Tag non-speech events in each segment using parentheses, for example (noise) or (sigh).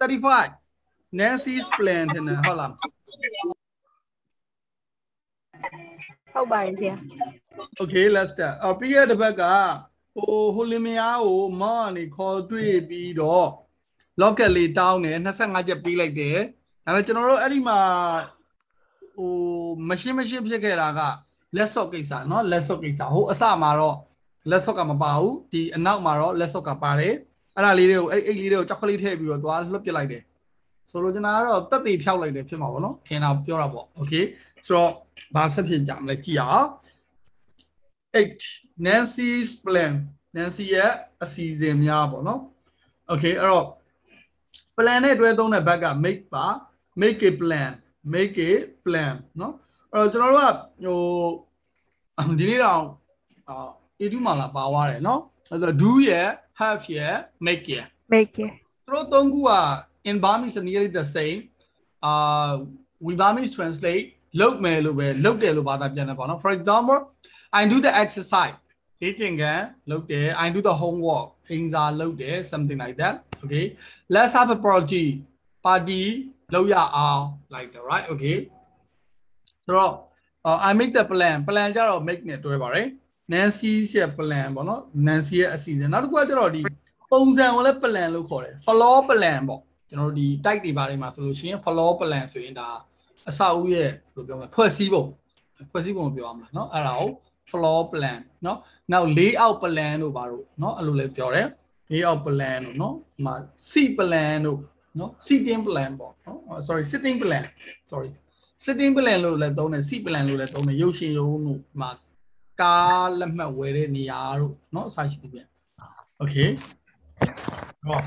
35 Nancy's plan တဲ့နော်ဟုတ်လား ဟုတ်ပါတယ်ဆရာ Okay let's start အပြီးရတဲ့ဘက်ကဟိုဟိုလင်မယားကိုမောင်ကနေခေါ်တွေ့ပြီးတော့ locket လေးတောင်းတယ်25ချက်ပေးလိုက်တယ်ဒါပေမဲ့ကျွန်တော်တို့အဲ့ဒီမှာဟိုမရှင်းမရှင်းဖြစ်ခဲ့တာက let's talk ကိစ္စเนาะ let's talk ကိစ္စဟိုအစမှာတော့ let's talk ကမပါဘူးဒီအနောက်မှာတော့ let's talk ကပါတယ် အဲ့ဒါလေးတွေကိုအဲ့အိတ်လေးတွေကိုကြောက်ကလေးထည့်ပြီးတော့သွားလွှတ်ပစ်လိုက်တယ်ဆိုလိုချင်တာကတော့တက်တေဖြောက်လိုက်တယ်ဖြစ်မှာပေါ့နော်ထင်တာပြောတာပေါ့ okay ဆိုတော့ဘာဆက်ဖြစ်ကြမလဲကြည့်အောင် 8 Nancy's plan Nancy ရဲ့အစီအစဉ်များပေါ့နော် okay အဲ့တော့ plan နဲ့တွဲသုံးတဲ့ဘက်က make ပါ make a plan make a plan เนาะအဲ့တော့ကျွန်တော်တို့ကဟိုဒီနေ့တော့အာ A2 မှာလာပါသွားတယ်เนาะအဲ့တော့ do ရဲ့ have ရဲ့ make ရဲ့ make it သူတို့သုံးခုက in Burmese are nearly the same uh we Burmese translate လုပ်မယ်လို့ပဲလုပ်တယ်လို့ဘာသာပြန်တယ်ပေါ့နော် for example I do the exercise လေ့ကျင့်ခန်းလုပ်တယ် I do the homework အင်စာလုပ်တယ် something like that okay let's have a party party လုပ်ရအောင် like that right okay ဆိုတော့ uh, I make the plan plan ကြတော့ make နဲ့တွဲပါတယ် Nancy ရဲ့ plan ပေါ့နော် Nancy ရဲ့အစီအစဉ်နောက်တစ်ခုကကျတော့ဒီပုံစံကိုလည်း plan လို့ခေါ်တယ် floor plan ပေါ့ကျွန်တော်တို့ဒီ type တွေပါတယ်မှာဆိုလို့ရှိရင် floor plan ဆိုရင်ဒါအဆောက်အဦရဲ့ဘယ်လိုပြောမလဲဖွဲ့စည်းပုံဖွဲ့စည်းပုံကိုပြောရမှာเนาะအဲ့ဒါကို floor plan เนาะနောက် layout plan တို့ပါတော့เนาะအဲ့လိုလည်းပြောတယ် layout plan တို့เนาะဒီမှာ seat plan တို့เนาะ sitting plan ပေါ့เนาะ sorry sitting plan sorry sitting plan လို့လည်းသုံးတယ် seat plan လို့လည်းသုံးတယ်ရုပ်ရှင်ရုံတို့ဒီမှာ ကားလက်မှတ်ဝယ်တဲ့နေရာတို့เนาะအစရှိတယ်ပြန် okay ဟော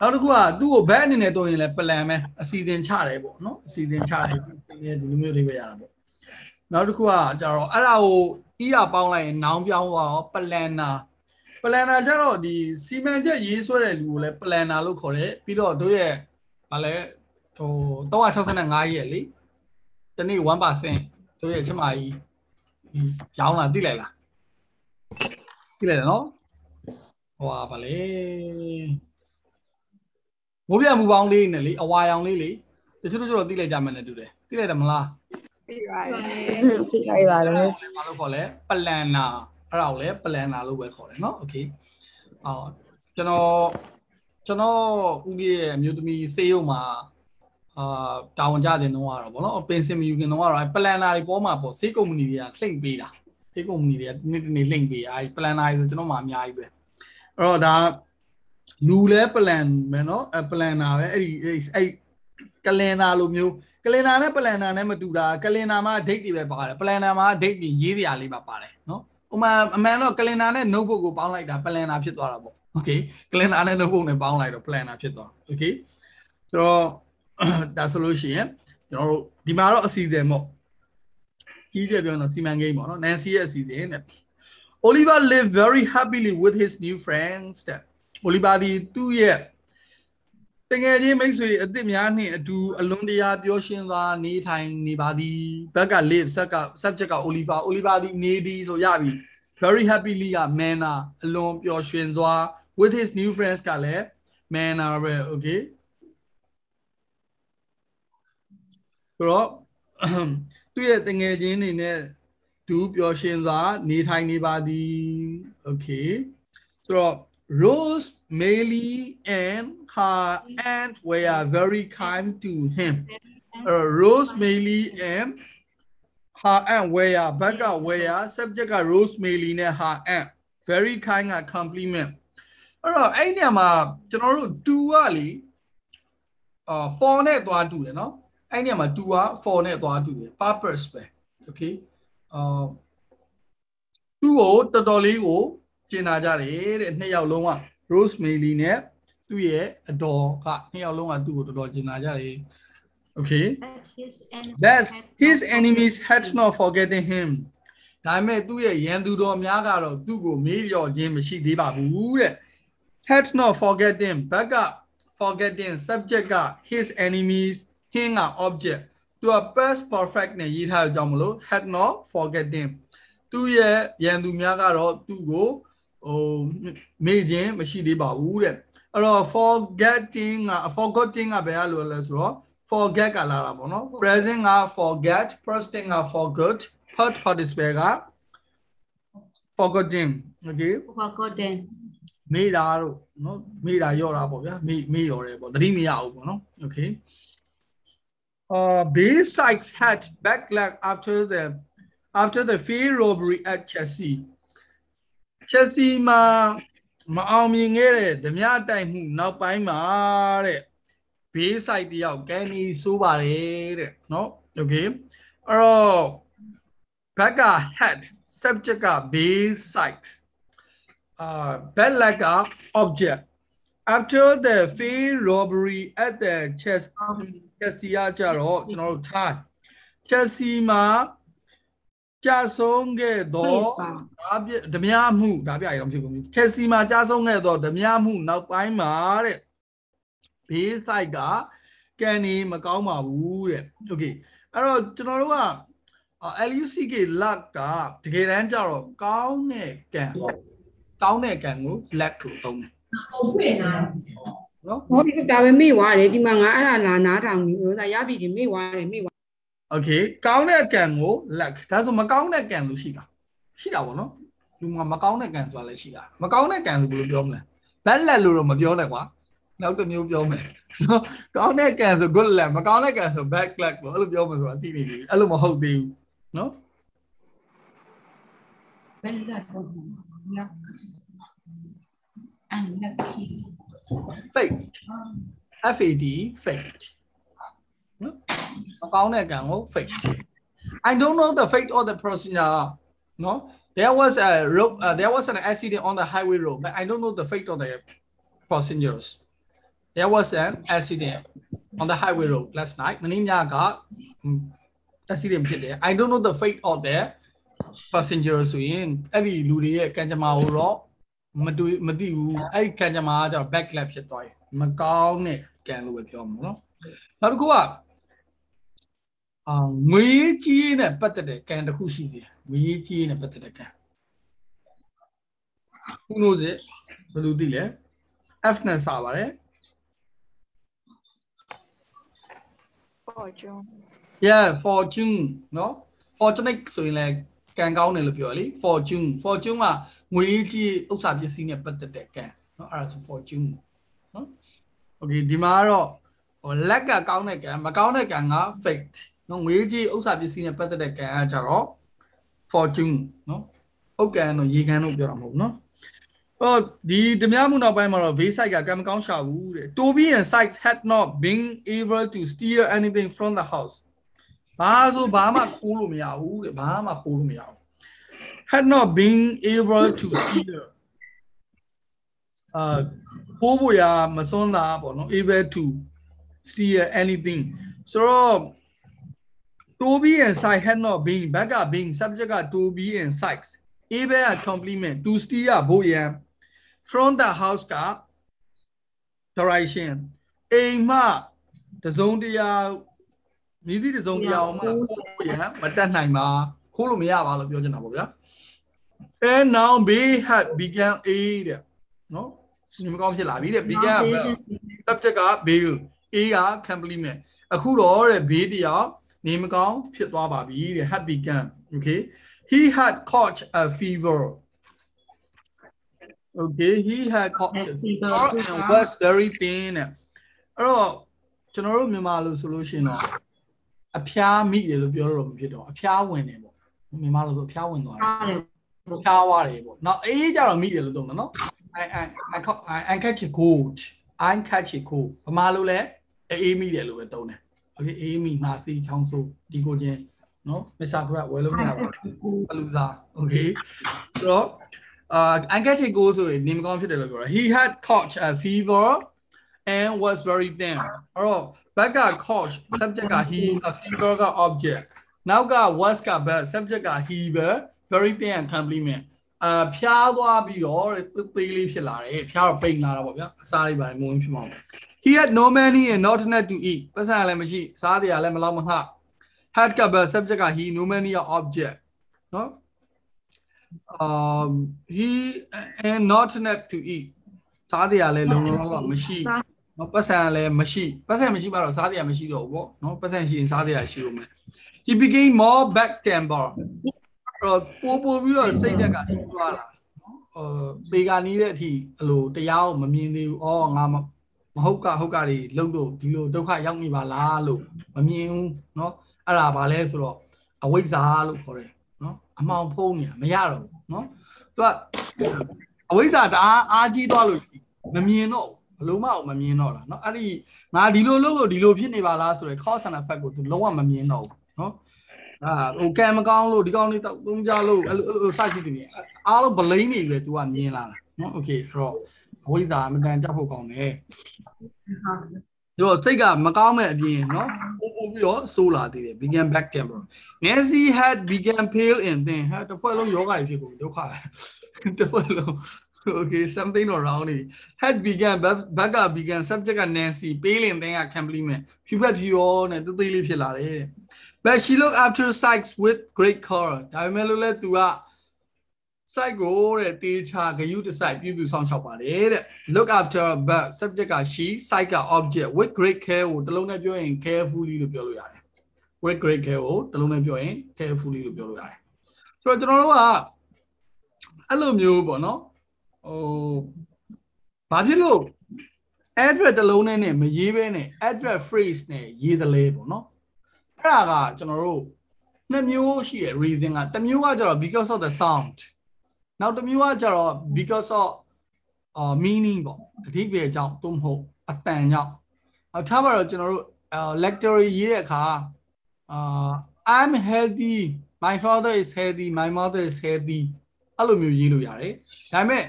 နောက်တစ်ခုကသူ့ကိုဘက်အနေနဲ့တုံးရင်လည်း plan ပဲအစီအစဉ်ချတယ်ပေါ့เนาะအစီအစဉ်ချတယ်ဒီလိုမျိုးလေးပဲရတာပေါ့နောက်တစ်ခုကကြတော့အဲ့ဒါကိုအီးရပေါင်းလိုက်ရင်နောင်ပြောင်းသွားရော planner planner ကျတော့ဒီစီမံချက်ရေးဆွဲတဲ့လူကိုလည်း planner လို့ခေါ်တယ်ပြီးတော့တို့ရဲ့ဗာလဲဟို365ရက်လေတနေ့1%တို့ရဲ့ချက်မကြီး ရောင်းလာသိလိုက်လားသိလိုက်တယ်နော်ဟိုပါဗာလေမိုးပြမှုပေါင်းလေးနဲ့လေအဝါရောင်လေးလေတချို့တို့တော့သိလိုက်ကြမယ်နဲ့တူတယ်သိလိုက်တယ်မလား ပြီးပါတ သိလိုက်ပါတော့ ဘာလို့ခေါ်လဲ planner အဲ့ဒါကိုလည်း planner လို့ပဲခေါ်တယ်เนาะ okay အော်ကျွန်တော်ကျွန်တော်ဦးကြီးရဲ့အမျိုးသမီးစေးရုံမှာ အာတာဝန်ကြတယ်တော့ကတော့ဗောနော်ပင်စင်မယူခင်တော့ကတော့ planner တွေပေါ်မှာပေါ့စေးကုမ္ပဏီတွေကလှိမ့်ပေးတာစေးကုမ္ပဏီတွေကဒီနေ့ဒီနေ့လှိမ့်ပေးအဲ planner တွေဆိုကျွန်တော်မှအများကြီးပဲအဲ့တော့ဒါလူလဲ plan ပဲเนาะ planner ပဲအဲ့ဒီအဲ့ calendar လိုမျိုး calendar နဲ့ planner နဲ့မတူတာ calendar မှာ date တွေပဲပါတယ် planner မှာ date တွေရေးစရာလေးပါပါတယ်เนาะဥမာအမှန်တော့ calendar နဲ့ notebook ကိုပေါင်းလိုက်တာ planner ဖြစ်သွားတာပေါ့ okay calendar နဲ့ notebook နဲ့ပေါင်းလိုက်တော့ planner ဖြစ်သွား okay ဆိုတော့ ဒါဆိုလို့ရှိရင်ကျွန်တော်တို့ဒီမှာတော့အစီအစဉ်ပေါ့ကြီးကြပြောတော့စီမံကိန်းပေါ့နော် Nancy ရဲ့အစီအစဉ်နဲ့ Oliver lived very happily with his new friends တဲ့ Oliver ဒီသူ့ရဲ့တကယ်ချင်းမိတ်ဆွေအစ်စ်များနှင့်အတူအလွန်တရာပျော်ရွှင်စွာနေထိုင်နေပါသည်ဘက်က live ဆက်က subject က Oliver Oliver ဒီနေသည်ဆိုရပြီ very happily က manner အလွန်ပျော်ရွှင်စွာ with his new friends ကလည်း manner ပဲ okay ဆိုတော့သူ့ရဲ့တငယ်ချင်းတွေနဲ့သူပျော်ရွှင်စွာနေထိုင်နေပါသည် okay ဆိုတော့ Rose, Maylie, and her aunt were very kind to him. Uh, Rose, Maylie, and her aunt were back were subject က Rose, Maylie နဲ့ her aunt very kind က compliment အဲ့တော့အဲ့ညမှာကျွန်တော်တို့2ကလေအာ4နဲ့သွားတူတယ်နော် အဲ့ညမှာ2က4နဲ့သွားတူတယ် purpose ပဲ okay အာ2ကိုတော်တော်လေးကိုကျင်နာကြတယ်တဲ့နှစ်ယောက်လုံးက Rosemary နဲ့သူ့ရဲ့အတော်ကနှစ်ယောက်လုံးကသူ့ကိုတော်တော်ကျင်နာကြတယ် okay that's his enemies had not forgetting him ဒါပေမဲ့သူ့ရဲ့ရန်သူတော်များကတော့သူ့ကိုမေးလျော့ခြင်းမရှိသေးပါဘူးတဲ့ had not forgetting ဘက်က forgetting subject က his enemies ဟင်းက object သူက past perfect နဲ့ရေးထားကြအောင်မလို့ had not forgetting သူ့ရဲ့ရန်သူများကတော့သူ့ကိုဟိုမေ့ခြင်းမရှိသေးပါဘူးတဲ့အဲ့တော့ forgetting က forgetting ကဘယ်လိုလဲဆိုတော့ forget ကလာတာပေါ့နော် present က forget past tense က forgot past participle က forgetting okay forgotten မေးတာတို့နော်မေးတာရော့တာပေါ့ဗျာမေးမေးရော်တယ်ပေါ့သတိမရဘူးပေါ့နော် okay uh besides had backlash after the after the failed robbery at Chelsea Chelsea မှာမအောင်မြင်ခဲ့တဲ့ဓမြတိုက်မှုနောက်ပိုင်းမှာတဲ့ဘေးဆိုင်တယောက်ကန်နီဆိုးပါတယ်တဲ့နော် okay အဲ့တော့ back had subject က base sites uh bad luck object after the failed robbery at the chess Chelsea ကကြတော့ကျွန်တော်တို့ time Chelsea မှာကြာဆုံးခဲ့သော please ပါဒါပြဓမြမှုဒါပြရအောင်ဖြစ်ကုန်ပြီ Chelsea မှာကြာဆုံးခဲ့သောဓမြမှုနောက်ပိုင်းမှာတဲ့ဘေးဆိုင်ကကန်နေမကောင်းပါဘူးတဲ့ okay အဲ့တော့ကျွန်တော်တို့က LUCK luck ကတကယ်တမ်းကျတော့ကောင်းတဲ့ကံကောင်းတဲ့ကံကို luck လို့သုံးတယ်နော် ဟောဒီကပဲမေ့သွားတယ်ဒီမှာငါအဲ့ဒါလာနားထောင်ပြီးလို့ဒါရပြီဒီမေ့သွားတယ်မေ့သွား okay ကောင်းတဲ့ကံကို luck ဒါဆိုမကောင်းတဲ့ကံလို့ရှိတာရှိတာပေါ့နော်လူမှာမကောင်းတဲ့ကံဆိုတာလည်းရှိတာမကောင်းတဲ့ကံဆိုဘယ်လိုပြောမလဲ bad luck လို့တော့မပြောနဲ့ကွာနောက်တစ်မျိုးပြောမယ်နော်ကောင်းတဲ့ကံဆို good luck မကောင်းတဲ့ကံဆို bad luck လို့အဲ့လိုပြောမှဆိုတာသိနေပြီအဲ့လိုမဟုတ်သေးဘူးနော်ဘယ်လိုတော့လက် unlucky fate fad fate နော်မကောင်းတဲ့ကံကို fate I don't know the fate of the procedure no there was a road uh, there was an accident on the highway road but I don't know the fate of the passengers there was an accident on the highway road last night မင်းညက accident ဖြစ်တယ် I don't know the fate of the passengers ဆိုရင်အဲ့ဒီလူတွေရဲ့ကံကြမ္မာကိုတော့ မတွေ့မသိဘူးအဲ့ဒီကံကြမ္မာကကျတော့ backlap ဖြစ်သွားတယ်မကောင်းတဲ့ကံလို့ပဲပြောမှာနော်နောက်တစ်ခုကအာငွေကြီးနဲ့ပတ်သက်တဲ့ကံတစ်ခုရှိသေးတယ်ငွေကြီးနဲ့ပတ်သက်တဲ့ကံ Who knows it ဘယ်လိုသိလဲ F နဲ့စပါတယ် fortune yeah fortune နော် fortunate ဆိုရင်လည်း ကံကောင်းတယ်လို့ပြောရလေ fortune fortune ကငွေကြီးဥစ္စာပစ္စည်းနဲ့ပတ်သက်တဲ့ကံနော်အဲ့ဒါဆို fortune နော် okay ဒီမှာကတော့ဟိုလက်ကကောင်းတဲ့ကံမကောင်းတဲ့ကံက fate နော်ငွေကြီးဥစ္စာပစ္စည်းနဲ့ပတ်သက်တဲ့ကံကကြတော့ fortune နော်ဥက္ကံတို့ရေကံတို့ပြောတာမဟုတ်ဘူးနော်ဟောဒီဓမြမှုနောက်ပိုင်းမှာတော့ base site ကကံမကောင်းရှာဘူးတဲ့ Toby and Sykes had not been able to steal anything from the house ဘာဆိုဘာမှခိုးလို့မရဘူးတဲ့ဘာမှခိုးလို့မရဘူး had not been able to steal အာခိုးဖို့ရမစွန်းတာပေါ့နော် able to steal anything ဆိုတော့ Toby and Sykes had not been ဘက်က been subject က Toby and Sykes able က complement to steal ကဘို့ရန် from the house က direction အိမ်မှတစုံတရာ မိသည့်တစုံတရာအောင်မှခိုးဖို့ရန်မတတ်နိုင်ပါခိုးလို့မရပါလို့ပြောချင်တာပေါ့ဗျာ and now B had began A တဲ့နော်ဒီမကောင်းဖြစ်လာပြီတဲ့ began subject က bill A က complement အခုတော့တဲ့ B တရားနေမကောင်းဖြစ်သွားပါပြီတဲ့ had begun okay he had caught a fever okay he had caught a fever and was very thin တဲ့အဲ့တော့ကျွန်တော်တို့မြန်မာလိုဆိုလို့ရှိရင်တော့ အဖျားမိတယ်လို့ပြောတော့မဖြစ်တော့အဖျားဝင်တယ်ပေါ့မြန်မာလိုဆိုအဖျားဝင်သွားတယ်အားတယ်ဖျားသွားတယ်ပေါ့။နောက်အေးကြတော့မိတယ်လို့သုံးတယ်နော်။ I I I I I catch a cold. I catch a cold. ဘာမှလို့လဲအေးမိတယ်လို့ပဲသုံးတယ်။ Okay အေးမိမှာစီချောင်းဆိုဒီကိုချင်းနော် Mr. Grab ဝယ်လို့မရပါဘူး။ဘလူစား Okay ဆိုတော့အာ I catch a cold ဆိုရင်နေမကောင်းဖြစ်တယ်လို့ပြောတာ He had caught a fever and was very thin အဲ့တော့ back က caught subject က he a fever က object နောက်က was က bad subject က he ပဲ very thin and complement အာဖျားသွားပြီးတော့သေးလေးဖြစ်လာတယ်ဖျားတော့ပိန်လာတာပေါ့ဗျာအစားလေးပိုင်းမဝင်ဖြစ်မှာပေါ့ he had no money and not enough to eat ပတ်စံလည်းမရှိစားတရားလည်းမလောက်မငှ had က bad subject က he no money object နော် um he and not enough to eat စားတရားလည်းလုံလုံလောက်လောက်မရှိ နော်ပတ်စံလည်းမရှိပတ်စံမရှိမှတော့စားတရားမရှိတော့ဘူးပေါ့နော်ပတ်စံရှိရင်စားတရားရှိဦးမယ် he became more back temper တော့ပို့ပို့ပြီးတော့စိတ်တက်ကဆူသွားလာနော်ဟိုပေကာနီးတဲ့အထိအလိုတရားကိုမမြင်သေးဘူးအော်ငါမမဟုတ်ကဟုတ်ကတွေလုံလို့ဒီလိုဒုက္ခရောက်နေပါလားလို့မမြင်ဘူးเนาะအဲ့ဒါဘာလဲဆိုတော့အဝိဇ္ဇာလို့ခေါ်တယ်เนาะအမှောင်ဖုံးနေတာမရတော့ဘူးเนาะသူကအဝိဇ္ဇာတအားအားကြီးသွားလို့မမြင်တော့ဘ လို့မှမမြင်တော့တာเนาะအဲ့ဒီငါဒီလိုလုပ်လို့ဒီလိုဖြစ်နေပါလားဆိုရယ် cause and effect ကိုသူလုံးဝမမြင်တော့ဘူးเนาะအာဟိုကံမကောင်းလို့ဒီကောင်းလေးတော့သုံးကြလို့အဲ့လိုအဲ့လိုစရှိတယ်နေအားလုံး blame နေပဲ तू ကမြင်လာတာเนาะ okay အဲ့တော့အဝိဇ္ဇာအမှန်တန်ကြောက်ဖို့ကောင်းတယ်ဒီတော့စိတ်ကမကောင်းမဲ့အပြင်เนาะပို့ပို့ပြီးတော့ဆိုးလာသေးတယ် began back temper Nancy had began pale in thin ဟာတစ်ဖွဲ့လုံးယောဂကြီးဖြစ်ကုန်ဒုက္ခတစ်ဖွဲ့လုံး okay something around it had began back up began subject က Nancy pale in thin က complement ဖြူဖက်ဖြူရောနဲ့တူးသေးလေးဖြစ်လာတယ် but she looked after Sykes with great care ဒါပေမဲ့လို့လဲ तू က site ကိုတဲ့တေချာဂယုတ site ပြုပြုဆောင်ချောက်ပါတယ်တဲ့ look after but subject က she site က object with great care ကိုတလုံးနဲ့ပြောရင် carefully လို့ပြောလို့ရတယ် with great care ကိုတလုံးနဲ့ပြောရင် carefully လို့ပြောလို့ရတယ်ဆိုတော့ကျွန်တော်တို့ကအဲ့လိုမျိုးပေါ့နော် ဟိုဘာဖြစ်လို့ address တလုံးနဲ့နဲ့မရေးဘဲနဲ့ address phrase နဲ့ရေးတယ်လဲပေါ့နော်အဲ့ဒါကကျွန်တော်တို့နှစ်မျိုးရှိရ reason ကတစ်မျိုးကကျတော့ because of the sound နောက်တစ်မျိုးကကျတော့ because of uh meaning ပေါ့အဓိပ္ပာယ်ကြောင့်သို့မဟုတ်အတန်ကြောင့်အထားပါတော့ကျွန်တော်တို့ lecture ရေးတဲ့အခါအာ I'm healthy my father is healthy my mother is healthy အဲ့လိုမျိုးရေးလို့ရတယ်ဒါပေမဲ့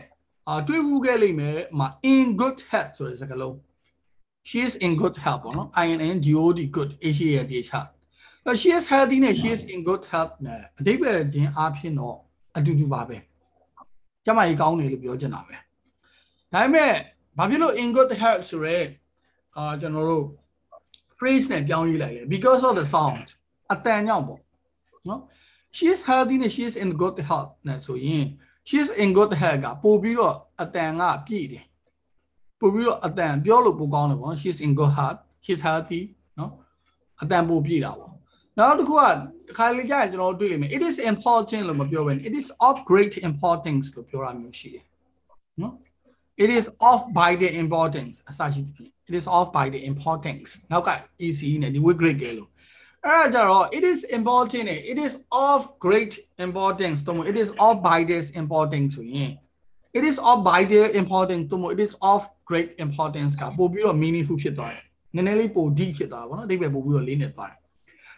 အာတွေးဘူးခဲ့လိမ့်မယ်မှာ in good health ဆိုတဲ့စကားလုံး she is in good health ပေါ့နော် i n n g o d good h a l t h she is healthy နဲ့ she is in good health နဲ့အဓိပ္ပာယ်ချင်းအားဖြင့်တော့အတူတူပါပဲကျမကြီးကောင်းတယ်လို့ပြောချင်တာပဲဒါပေမဲ့ဘာဖြစ်လို့ in good health ဆိုရဲအာကျွန်တော်တို့ phrase နဲ့ပြောင်းရေးလိုက်တယ် because of the sound အတန်ကြောင့်ပေါ့နော် she is healthy နဲ့ she is in good health နဲ့ဆိုရင် she is in good health ကပို့ပြီးတော့အတန်ကပြည့်တယ်ပို့ပြီးတော့အတန်ပြောလို့ပိုကောင်းတယ်ပေါ့နော် she is in good health she is healthy နော်အတန်ပို့ပြည့်တာပေါ့နောက်တစ်ခုကခါလေးကြာရင်ကျွန်တော်တွေ့လိမ့်မယ် it is important လို့မပြောဘဲ it is of great importance လို့ပြောရမျိုးရှိတယ်နော် it is of by the importance အစရှိသဖြင့် it is of by the importance နောက်က EC နဲ့ဒီ with great ကလို့ အဲ့ဒါကြတော့ it is important it is of great importance တို့ it is of by this importance ဆိုရင် it is of by the importance တို့ it is of great importance ကပို့ပြီးတော့ meaningful ဖြစ်သွားတယ်နည်းနည်းလေးပို deep ဖြစ်သွားတာပေါ့နော်အဓိပ္ပာယ်ပို့ပြီးတော့လေးနေသွားတယ်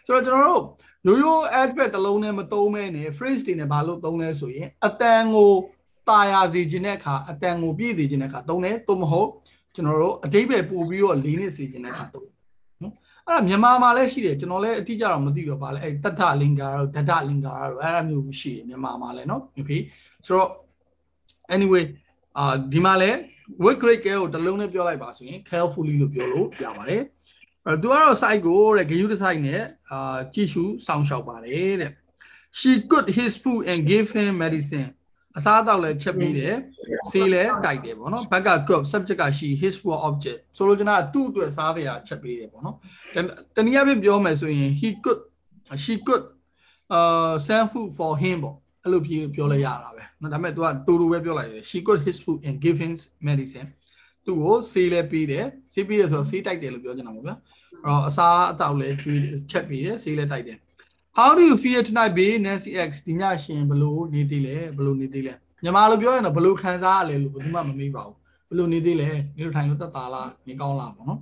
ဆိုတော့ကျွန်တော်တို့ရိုးရိုး adverb တစ်လုံးနဲ့မသုံးမဲနဲ့ phrase တွေနဲ့ဘာလို့သုံးလဲဆိုရင်အတန်ကိုတာယာစေခြင်းတဲ့အခါအတန်ကိုပြည့်စေခြင်းတဲ့အခါသုံးတယ်သို့မဟုတ်ကျွန်တော်တို့အဓိပ္ပာယ်ပို့ပြီးတော့လေးနေစေခြင်းတဲ့အခါသုံးနော် အဲ့ဒါမြန်မာမှာလည်းရှိတယ်ကျွန်တော်လည်းအတိအကျတော့မသိတော့ပါလဲအဲ့တထလင်္ကာတို့ဒဒလင်္ကာတို့အဲ့အမျိုးရှိတယ်မြန်မာမှာလည်းနော် okay ဆိုတော့ anyway အာဒီမှာလည်း with great care ကိုတစ်လုံးနဲ့ပြောလိုက်ပါဆိုရင် carefully လို့ပြောလို့ရပါတယ်အဲသူကတော့ site ကိုတဲ့ဂယုတ site နဲ့အာကြည့်ရှုစောင့်ရှောက်ပါတယ်တဲ့ she cooked his food and gave him medicine အစားအသောက်လည်းချက်ပြီးတယ်ဆေးလည်းတိုက်တယ်ပေါ့နော်ဘက်က cook subject က she his for object ဆိုလိုချင်တာသူ့အတွက်စားတဲ့အချက်ပေးတယ်ပေါ့နော်တနည်းအားဖြင့်ပြောမယ်ဆိုရင် he could she could uh send food for him ပေါ့အဲ့လိုပြောပြောလိုက်ရတာပဲနော်ဒါပေမဲ့ तू ကတူတူပဲပြောလိုက်တယ် she could his food and give him medicine သူ့ကိုဆေးလည်းပေးတယ်ဆေးပေးတယ်ဆိုတော့ဆေးတိုက်တယ်လို့ပြောချင်တာပေါ့ဗျာအဲ့တော့အစားအသောက်လည်းကျွေးချက်ပေးတယ်ဆေးလည်းတိုက်တယ် How do you feel tonight be Nancy X ဒီညရှင်ဘလို့နေသေးလဲဘလို့နေသေးလဲမြန်မာလိုပြောရင်တော့ဘလို့ခံစားရလဲလို့ဘယ်သူမှမမေးပါဘူးဘလို့နေသေးလဲနေလို့ထိုင်လို့တက်တာလားနေကောင်းလားပေါ့နော်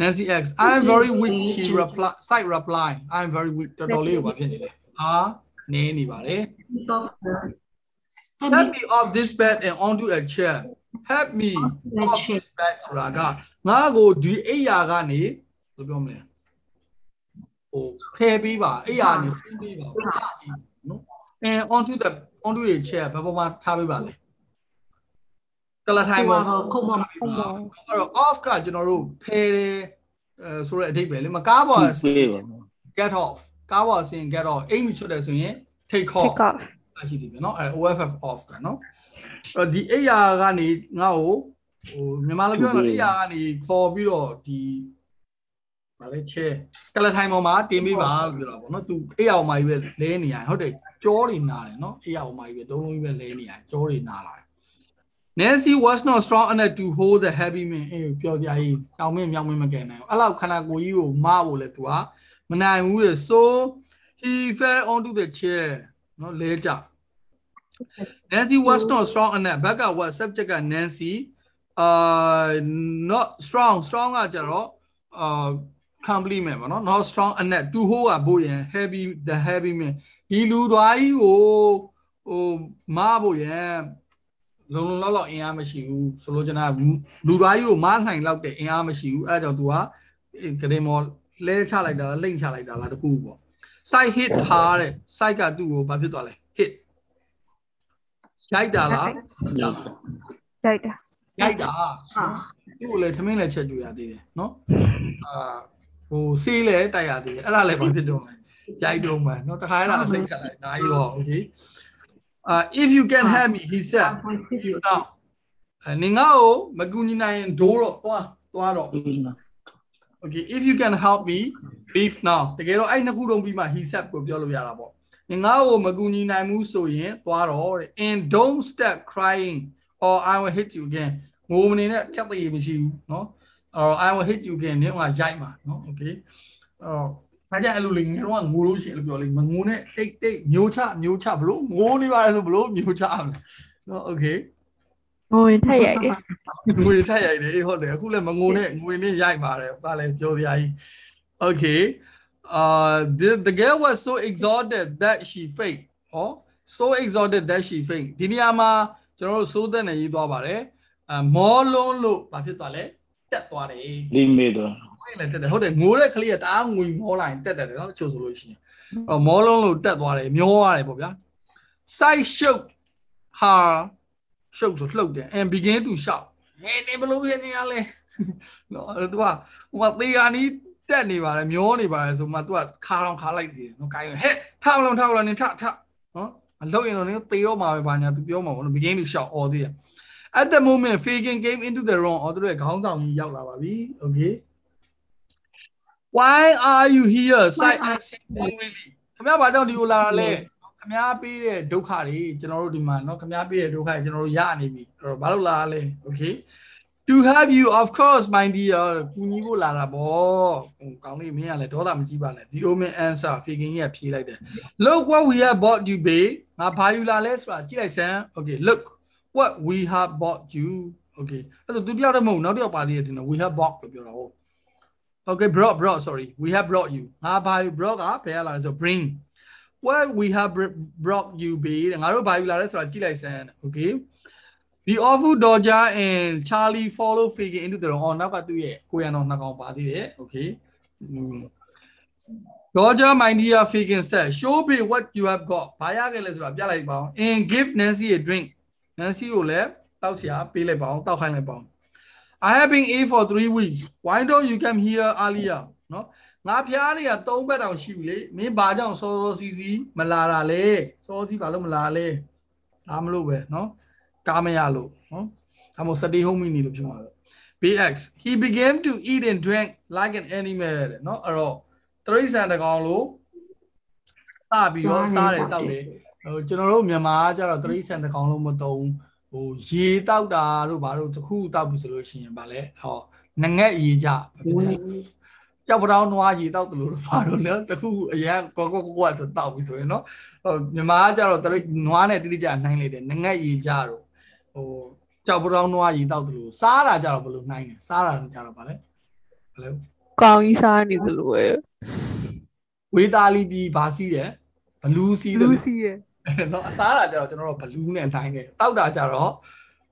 Nancy X I am very weak she reply site reply I am very weak တော်တော်လေးကိုဘာဖြစ်နေလဲဟာနေနေပါတယ် Help me off this bed and onto a chair help me off this bed ဆိုတာကငါ့ကိုဒီအိယာကနေဘယ်ပြောမလဲ ဟိုဖယ်ပေးပါအိယာနေဆင်းပေးပါပြပြီးနော် and onto the onto the chair ဘယ်ပေါ်မှာထားပေးပါလဲကလထိုင်ပေါ်ခုံပေါ်ခုံပေါ်အဲ့တော့ off ကကျွန်တော်တို့ဖယ်တယ်အဲဆိုတဲ့အဓိပ္ပာယ်လေမကားပေါ်ဆင်း get off ကားပေါ်ဆင်း get off အိမ်မချွတ်တယ်ဆိုရင် take off take off အရှိတယ်ဗျနော်အဲ OFF off ကနော်အဲ့ဒီအိယာကနေငါ့ကိုဟိုမြန်မာလိုပြောရင်တော့အေးရာကနေခေါ်ပြီးတော့ဒီ ဗာလဲချဲကလထိုင်ပေါ်မှာတင်ပေးပါဆိုတော့ဗောနော်သူအေးရာပေါ်မှာကြီးပဲလဲနေရဟုတ်တယ်ကြောတွေနာတယ်နော်အေးရာပေါ်မှာကြီးပဲတုံးလုံးကြီးပဲလဲနေရကြောတွေနာလာတယ် Nancy was not strong enough to hold the heavy man အေးပြောကြကြီးတောင်မင်းမြောင်မင်းမကယ်နိုင်ဘူးအဲ့လောက်ခန္ဓာကိုယ်ကြီးကိုမဖို့လဲသူကမနိုင်ဘူးလေ so he fell onto the chair နော်လဲကြ Nancy was not strong enough ဘက်က what subject က Nancy uh not strong strong ကကြတော့ uh complement ပေါ့နော် not strong enough to hold ကဘို့ရင် heavy the heavy man ဒီလူသွားကြီးကိုဟိုမဖို့ရင်လုံလုံလောက်လောက်အင်အားမရှိဘူးဆိုလို့ကျွန်တော်လူသွားကြီးကိုမနိုင်လောက်တဲ့အင်အားမရှိဘူးအဲဒါကြောင့် तू ကဂရေမော်လဲချလိုက်တာလိမ့်ချလိုက်တာလားတခုပေါ့ side hit ထားတဲ့ side ကသူ့ကိုဘာဖြစ်သွားလဲ hit ရိုက်တာလားရိုက်တာရိုက်တာဟာသူ့ကိုလည်းထမင်းလည်းချက်ကြွရသေးတယ်နော်အာ ဟိုဆေးလည်းတိုက်ရသေးတယ်အဲ့ဒါလည်းဘာဖြစ်တော့လဲရိုက်တော့မှနော်တခါအဲ့ဒါအစိတ်ခတ်လိုက်နားရော okay uh if you can help me he said you know အဲနင်ငါ့ကိုမကူညီနိုင်ရင်ဒိုးတော့သွားသွားတော့ okay if you can help me beef now တကယ်တော့အဲ့နှစ်ခုလုံးပြီးမှ he said ကိုပြောလို့ရတာပေါ့နင်ငါ့ကိုမကူညီနိုင်ဘူးဆိုရင်သွားတော့တဲ့ and don't stop crying or i will hit you again ငိုမနေနဲ့ချက်သေးမရှိဘူးเนาะ အော် I will hit you again နင်ကရိုက်မှာနော် okay အော်ဘာကြအဲ့လိုလေငါတို့ကငိုလို့ရှိရင်လို့ပြောလေမငိုနဲ့တိတ်တိတ်မျိုးချမျိုးချဘလို့ငိုနေပါလဲဆိုဘလို့မျိုးချအောင်နော် okay ငွေထက်ရိုက်တယ်ငွေထက်ရိုက်တယ်အေးဟုတ်တယ်အခုလည်းမငိုနဲ့ငွေနဲ့ရိုက်ပါတယ်ဘာလဲပြောစရာကြီး okay uh the, the girl was so exhausted that she faint oh so exhausted that she faint ဒီနေရာမှာကျွန်တော်တို့စိုးသက်နေရေးသွားပါတယ်အမောလုံးလို့ဘာဖြစ်သွားလဲ တက်သွားတယ်လိမေတော့ငွေလည်းတက်တယ်ဟုတ်တယ်ငိုတဲ့ကလေးကတအားငွေမောလာရင်တက်တယ်နော်တချို့ဆိုလို့ရှိရင်အော်မောလုံးလို့တက်သွားတယ်မျောရတယ်ပေါ့ဗျာ side shook her ရှုပ်ဆိုလှုပ်တယ် and begin to shout ဟဲ့နေဘလို့ဖြစ်နေရလဲနော်သူကဟိုမှာသေကာနီးတက်နေပါလေမျောနေပါလေဆိုမှသူကခါတော့ခါလိုက်တယ်နော်ကိုင်းဟဲ့ထားမလို့ထားမလို့နင်ထထနော်မလှုပ်ရင်တော့နင်သေတော့မှာပဲဘာညာသူပြောမှာပေါ့နော် begin to shout all this at the moment faking came into the room အော်သူရဲ့ခေါင်းဆောင်ကြီးရောက်လာပါပြီ okay why are you here side accent really ခင်ဗျားဘာကြောင့်ဒီကိုလာတာလဲခင်ဗျားပေးတဲ့ဒုက္ခတွေကျွန်တော်တို့ဒီမှာเนาะခင်ဗျားပေးတဲ့ဒုက္ခတွေကျွန်တော်တို့ရနေပြီအဲ့တော့ဘာလို့လာတာလဲ okay to have you of course my dear ကူညီဖို့လာတာဗောဟိုကောင်းလေးမင်းကလည်းဒေါသမကြီးပါနဲ့ the omen answer faking ကြီးကဖြေလိုက်တယ် look what we have bought you babe ငါဘာယူလာလဲဆိုတာကြည့်လိုက်စမ်း okay look what we have bought you okay အဲ့တော့သူတယောက်တည်းမဟုတ်နောက်တစ်ယောက်ပါသေးတယ်တင်တော့ we have bought လို့ပြောတာဟုတ် okay brought brought sorry we have brought you ငါဘာယူ brought ကဘယ်လာလဲဆို bring what we have brought you be တဲ့ငါတို့ဘာယူလာလဲဆိုတာကြည့်လိုက်စမ်း okay the awful dodger and charlie follow figure into the room အော်နောက်ကသူ့ရဲ့ကိုရံတော်နှစ်ကောင်ပါသေးတယ် okay dodger my dear figure said show me what you have got ဘာရခဲ့လဲဆိုတာပြလိုက်ပါအောင် and give nancy a drink Nancy ကိုလည်းတောက်စရာပေးလိုက်ပါအောင်တောက်ခိုင်းလိုက်ပါအောင် I have been ill for 3 weeks why don't you come here earlier နော်ငါဖျားလေးက3ဘက်တောင်ရှိပြီလေမင်းဘာကြောင့်စောစောစီစီမလာတာလဲစောစီဘာလို့မလာလဲဒါမလို့ပဲနော်ကားမရလို့နော်ဒါမို့ study home နေလို့ဖြစ်မှာပဲ BX he began to eat and drink like an animal တဲ့နော်အဲ့တော့တရိษံတကောင်လို့စပြီးတော့စားတယ်တောက်တယ် ဟိုကျွန်တော်တို့မြန်မာကကြတော့တရိษံတကောင်လို့မတုံးဟိုရေတောက်တာတို့ဘာလို့တစ်ခုတောက်ပြီဆိုလို့ရှိရင်ဗာလဲဟောငငက်ရေကြကြောက်ပတောင်းနွားရေတောက်တယ်လို့ဘာလို့လဲတခုအရန်ကောကောကောဆိုတောက်ပြီဆိုရင်နော်ဟိုမြန်မာကကြတော့တရိနွားနဲ့တိတိကျနိုင်လိုက်တယ်ငငက်ရေကြတော့ဟိုကြောက်ပတောင်းနွားရေတောက်တယ်လို့စားတာကြတော့ဘယ်လိုနိုင်လဲစားတာကြတော့ဗာလဲဘယ်လိုကောင်းကြီးစားနေသလိုပဲဝေးသားလီပြီးဘာစီးတယ်ဘလူးစီးတယ်လူလို့စီရဲ့ เนาะအစားတာကြတော့ကျွန်တော်တို့ဘလူးနဲ့နိုင်တယ်တောက်တာကြတော့